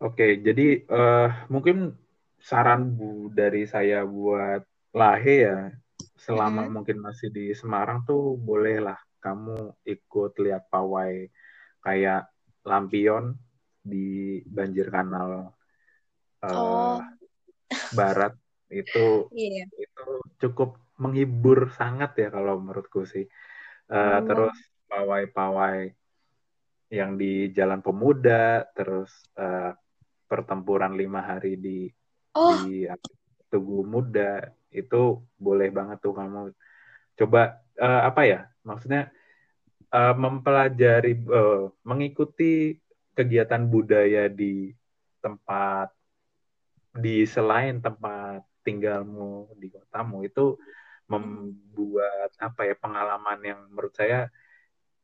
Oke, jadi eh, mungkin saran bu dari saya buat Lahe ya, selama Mm-mm. mungkin masih di Semarang tuh bolehlah kamu ikut lihat pawai kayak lampion di banjir kanal eh, Oh, barat itu Iya. itu cukup menghibur sangat ya kalau menurutku sih. Uh, Oh. Terus pawai-pawai yang di Jalan Pemuda, terus uh, pertempuran lima hari di Oh, di Tugu Muda itu boleh banget tuh kamu coba uh, apa ya maksudnya uh, mempelajari uh, mengikuti kegiatan budaya di tempat di selain tempat tinggalmu di kotamu itu membuat apa ya pengalaman yang menurut saya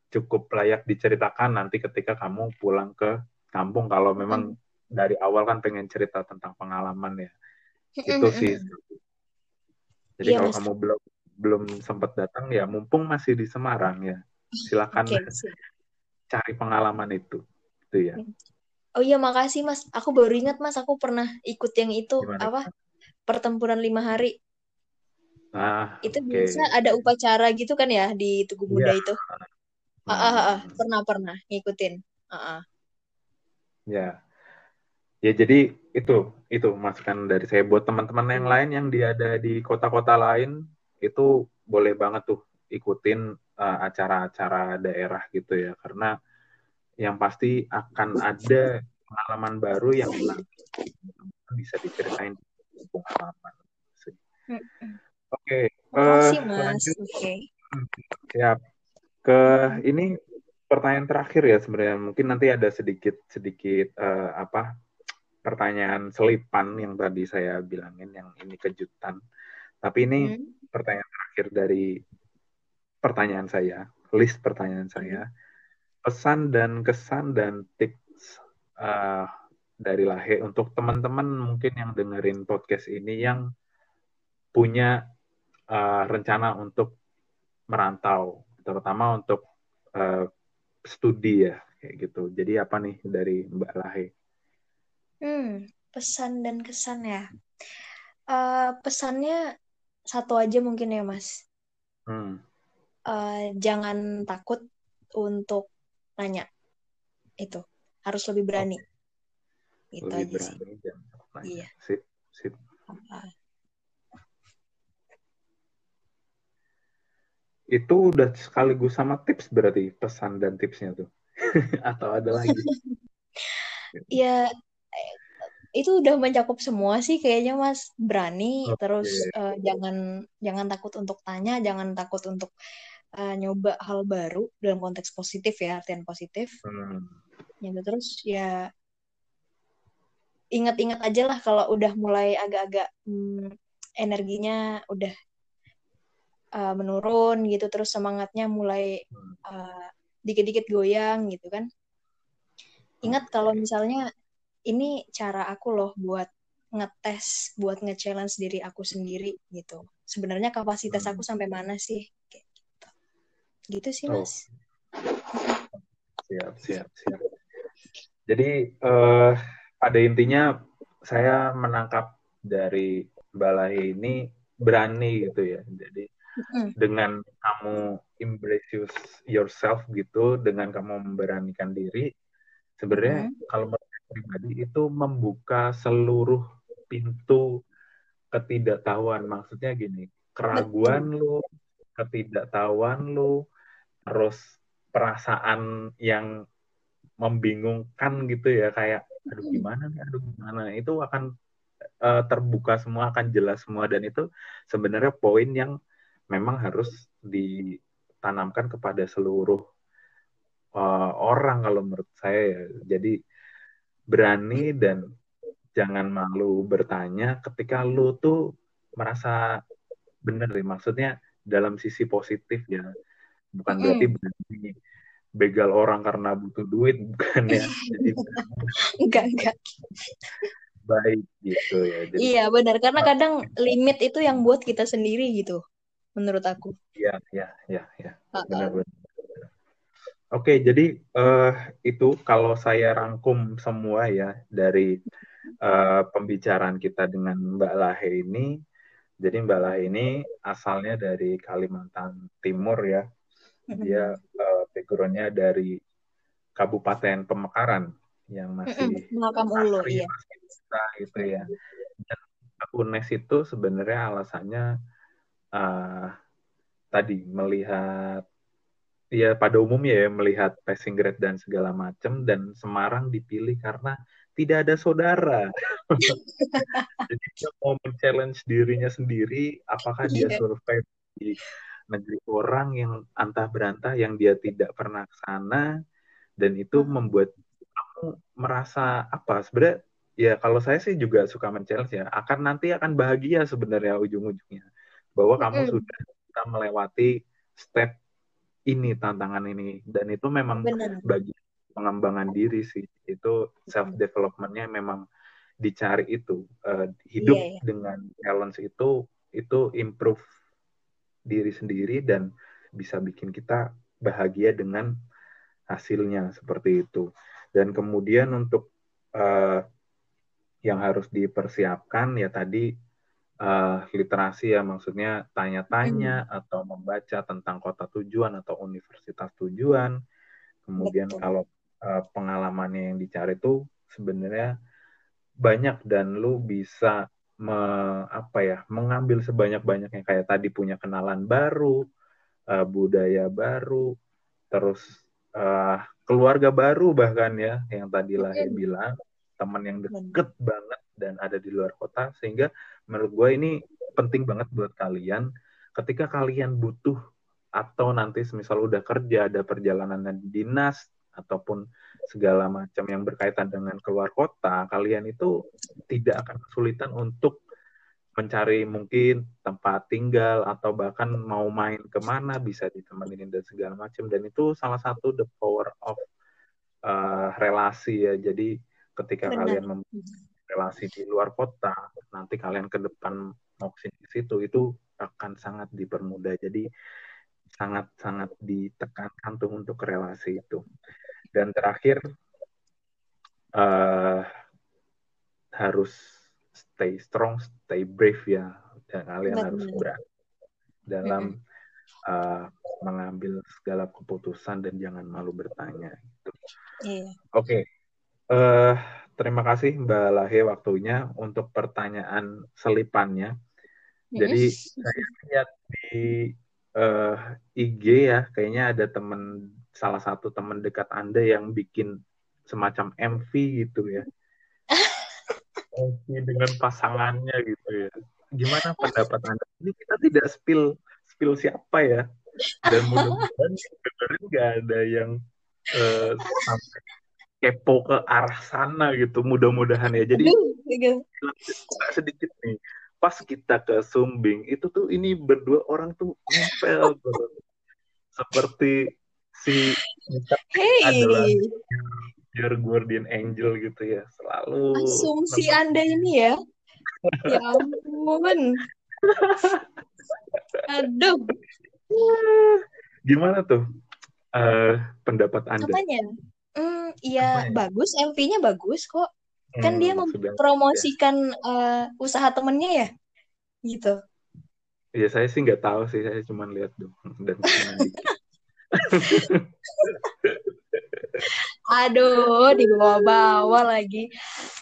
cukup layak diceritakan nanti ketika kamu pulang ke kampung. Kalau memang dari awal kan pengen cerita tentang pengalaman ya. Itu sih. jadi Iya, kalau Mas. kamu belum belum sempat datang ya mumpung masih di Semarang ya silakan siap. cari pengalaman itu itu ya Oh iya, makasih Mas. Aku baru ingat Mas, aku pernah ikut yang itu Gimana? apa? Pertempuran lima hari. nah Itu oke biasa ada upacara gitu kan ya di Tugu Muda Iya. itu. Hmm, Ah, ah, ah. pernah pernah ngikutin. Ah, ah. ya ya jadi itu itu masukan dari saya buat teman-teman yang lain yang dia ada di kota-kota lain itu boleh banget tuh ikutin uh, acara-acara daerah gitu ya karena yang pasti akan ada pengalaman baru yang bisa diceritain di pengalaman. Oke, Makasih eh, Mas. Oke. siap ke ini pertanyaan terakhir ya sebenarnya mungkin nanti ada sedikit sedikit eh, apa pertanyaan selipan yang tadi saya bilangin yang ini kejutan tapi ini Hmm. pertanyaan terakhir dari pertanyaan saya list pertanyaan saya pesan dan kesan dan tips eh, dari Lahe untuk teman-teman mungkin yang dengerin podcast ini yang punya eh, rencana untuk merantau terutama untuk eh, studi ya kayak gitu. Jadi apa nih dari Mbak Lahe? Hmm, pesan dan kesan ya. Eh, pesannya satu aja mungkin ya Mas. Hmm. Eh, jangan takut untuk nanya. Itu harus lebih berani. Itu Lebih aja sih. berani nanya. Iya. Sip, sip. Itu udah sekaligus sama tips berarti pesan dan tipsnya tuh. Atau ada lagi? Ya, itu udah mencakup semua sih kayaknya Mas. Berani, Oke. terus eh, jangan jangan takut untuk tanya, jangan takut untuk eh, nyoba hal baru dalam konteks positif ya, artian positif. Hmm. Gitu terus ya ingat-ingat aja lah kalau udah mulai agak-agak hmm, energinya udah uh, menurun gitu terus semangatnya mulai uh, dikit-dikit goyang gitu kan ingat kalau misalnya ini cara aku loh buat ngetes buat nge-challenge diri aku sendiri gitu sebenarnya kapasitas Hmm. aku sampai mana sih kayak gitu sih Oh. mas Siap, siap, siap. Jadi eh, pada intinya saya menangkap dari Mbak Lahi ini berani gitu ya. Jadi Mm-mm. dengan kamu embrace yours- yourself gitu, dengan kamu memberanikan diri, sebenarnya Mm. kalau pribadi itu membuka seluruh pintu ketidaktahuan. Maksudnya gini, keraguan lu, ketidaktahuan lu, terus perasaan yang membingungkan gitu ya kayak aduh gimana nih? Aduh gimana? Itu akan eh, terbuka semua akan jelas semua dan itu sebenarnya poin yang memang harus ditanamkan kepada seluruh eh, orang kalau menurut saya ya. jadi berani dan jangan malu bertanya ketika lu tuh merasa bener nih maksudnya dalam sisi positif ya bukan berarti berani begal orang karena butuh duit bukan ya. Jadi enggak enggak. Baik gitu ya jadi Iya benar. Karena kadang limit itu yang buat kita sendiri gitu menurut aku. ya ya ya ya Uh-uh. benar-benar oke jadi eh, itu kalau saya rangkum semua ya dari eh, pembicaraan kita dengan Mbak Lahe ini. Jadi Mbak Lahe ini asalnya dari Kalimantan Timur ya dia eh, backgroundnya dari Kabupaten Pemekaran yang masih Mm-mm. Makam Ulu iya. masih bisa gitu ya dan aku UNES itu sebenarnya alasannya uh, tadi melihat ya pada umumnya ya melihat passing grade dan segala macam dan Semarang dipilih karena tidak ada saudara. Jadi dia mau men-challenge dirinya sendiri apakah dia yeah. survive di negeri orang yang antah berantah yang dia tidak pernah ke sana dan itu hmm. membuat kamu merasa apa sebenarnya ya kalau saya sih juga suka men-challenge ya akan nanti akan bahagia sebenarnya ujung-ujungnya bahwa kamu hmm. sudah kita melewati step ini tantangan ini dan itu memang Benar. bagi pengembangan diri sih itu self developmentnya memang dicari itu uh, hidup yeah, yeah. dengan challenge itu itu improve diri sendiri dan bisa bikin kita bahagia dengan hasilnya seperti itu. Dan kemudian untuk uh, yang harus dipersiapkan ya tadi uh, literasi ya maksudnya tanya-tanya hmm. atau membaca tentang kota tujuan atau universitas tujuan. Kemudian Betul. kalau uh, pengalamannya yang dicari itu sebenarnya banyak dan lu bisa me, apa ya mengambil sebanyak-banyaknya kayak tadi punya kenalan baru, uh, budaya baru, terus uh, keluarga baru bahkan ya yang tadi lah ya bilang teman yang deket banget dan ada di luar kota sehingga menurut gue ini penting banget buat kalian. Ketika kalian butuh atau nanti semisal udah kerja ada perjalanan dinas ataupun segala macam yang berkaitan dengan keluar kota, kalian itu tidak akan kesulitan untuk mencari mungkin tempat tinggal atau bahkan mau main ke mana bisa ditemenin dan segala macam. Dan itu salah satu the power of uh, relasi ya. Jadi ketika Benar. kalian relasi di luar kota nanti kalian ke depan mau ke situ itu akan sangat dipermudah. Jadi sangat sangat ditekankan tuh untuk relasi itu dan terakhir uh, harus stay strong, stay brave ya. Dan kalian Betul. harus berani dalam uh, mengambil segala keputusan dan jangan malu bertanya. Gitu. Iya. Oke, okay. uh, terima kasih Mbak Lahe waktunya untuk pertanyaan selipannya. Jadi saya lihat di uh, IG ya, kayaknya ada teman salah satu teman dekat Anda yang bikin semacam MV gitu ya. MV dengan pasangannya gitu ya. Gimana pendapat Anda? Ini kita tidak spill spill siapa ya. Dan mudah-mudahan dengerin nggak ada yang uh, sampai kepo ke arah sana gitu. Mudah-mudahan ya. Jadi sedikit nih. Pas kita ke Sumbing itu tuh ini berdua orang tuh nempel seperti si hey. adalah your guardian angel gitu ya. Selalu asumsi anda ini ya. Ya ampun. Aduh. Gimana tuh uh, pendapat anda? Apanya? Hmm, ya bagus. MV-nya bagus kok. Kan hmm, dia mempromosikan ya. uh, usaha temennya ya? Gitu. Ya saya sih nggak tahu sih. Saya cuma lihat dong dan Aduh, dibawa-bawa lagi.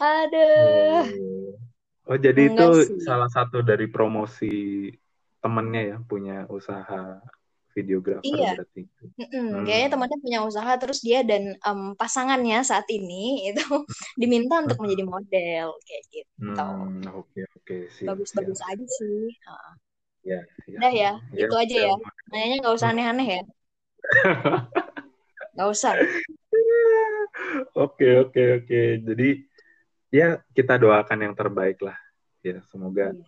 Aduh. Oh, jadi Enggak itu sih. salah satu dari promosi temennya ya punya usaha videografer iya. berarti. Mm -mm, hmm. Kayaknya temannya punya usaha terus dia dan um, pasangannya saat ini itu diminta untuk menjadi model kayak gitu. Hmm, oke oke sih. Bagus-bagus aja sih. Ya, ya. Udah ya, ya, itu aja ya. Nanya nggak usah aneh-aneh ya. Gak usah. Oke, oke, oke. Jadi ya kita doakan yang terbaik lah. Ya, semoga iya.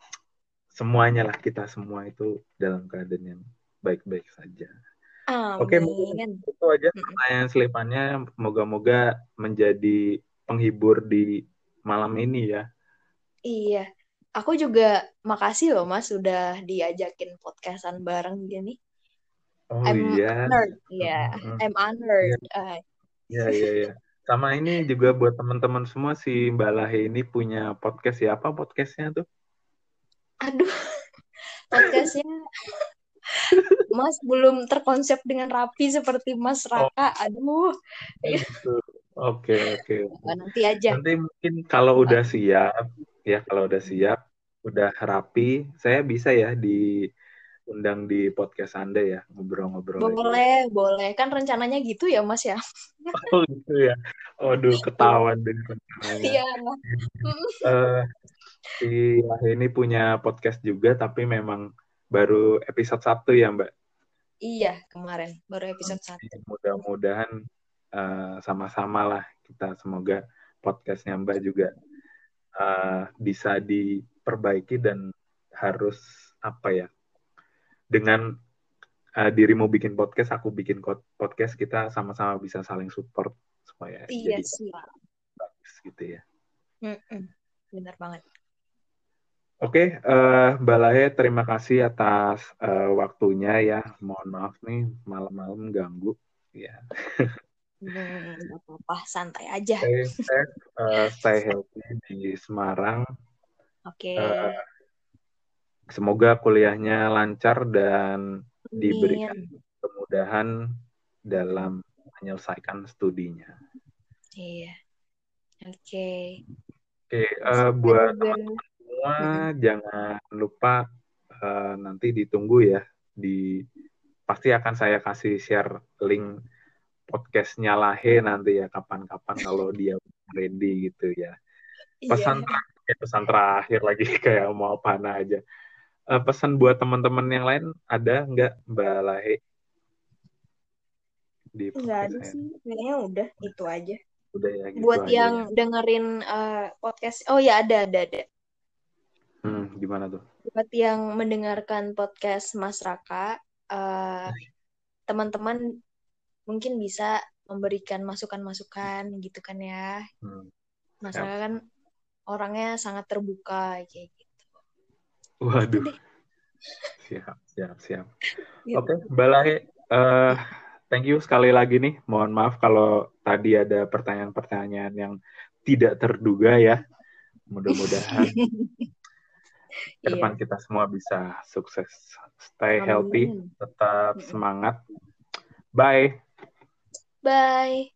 semuanya lah kita semua itu dalam keadaan yang baik-baik saja. Amin. Oke, mungkin itu aja pertanyaan selipannya. Moga-moga menjadi penghibur di malam ini ya. Iya. Aku juga makasih loh Mas sudah diajakin podcastan bareng gini. Oh I'm iya. Honored. Yeah, mm-hmm. I'm honored. Iya, iya, iya. Sama ini juga buat teman-teman semua si Mbak Lahe ini punya podcast ya. Apa podcastnya tuh? Aduh, podcastnya Mas belum terkonsep dengan rapi seperti Mas oh. Raka. Oh. Aduh. Oke, oke. Nanti aja. Nanti mungkin kalau udah siap, ya kalau udah siap, udah rapi, saya bisa ya diundang di podcast Anda ya ngobrol-ngobrol. Boleh, boleh. Kan rencananya gitu ya, Mas ya. Oh gitu ya. Waduh, ketahuan deh. Iya. Eh, si ini punya podcast juga, tapi memang baru episode 1 ya, Mbak. Iya, kemarin baru episode 1. Mudah-mudahan eh, sama-sama lah kita semoga podcastnya Mbak juga eh, bisa diperbaiki dan harus apa ya dengan eh, dirimu bikin podcast, aku bikin podcast, kita sama-sama bisa saling support supaya Iya, jadi siap. bagus gitu ya. Mm-mm. Benar banget. Oke, eh, Mbak Lahe, terima kasih atas eh, waktunya ya. Mohon maaf nih malam-malam ganggu. Ya, Hmm, nggak apa-apa, santai aja. stay safe, eh, stay healthy di Semarang. Oke. Eh, semoga kuliahnya lancar dan diberikan Amin. kemudahan dalam menyelesaikan studinya. Iya. Oke. Oke, eh, buat Juga. semua jangan lupa eh, nanti ditunggu ya di pasti akan saya kasih share link podcastnya Lahe nanti ya kapan-kapan kalau dia ready gitu ya. Pesan Iya. terakhir, pesan terakhir lagi kayak mau apa aja. Eh, pesan buat teman-teman yang lain ada nggak Mbak Lahe di Nggak ada sih. Kayaknya udah itu aja. Udah ya gitu Buat aja yang ya. dengerin eh, podcast, oh ya ada, ada, ada. Hmm, gimana tuh? Buat yang mendengarkan podcast Mas Raka, eh, teman-teman mungkin bisa memberikan masukan-masukan gitu kan ya. Hmm. Mas. Raka kan orangnya sangat terbuka kayak. Waduh. Siap, siap, siap. Gitu. Oke, Mbak Lahe, eh, thank you sekali lagi nih. Mohon maaf kalau tadi ada pertanyaan-pertanyaan yang tidak terduga ya. Mudah-mudahan ke depan kita semua bisa sukses. Stay healthy, Amin. tetap Mm-mm. semangat. Bye. Bye.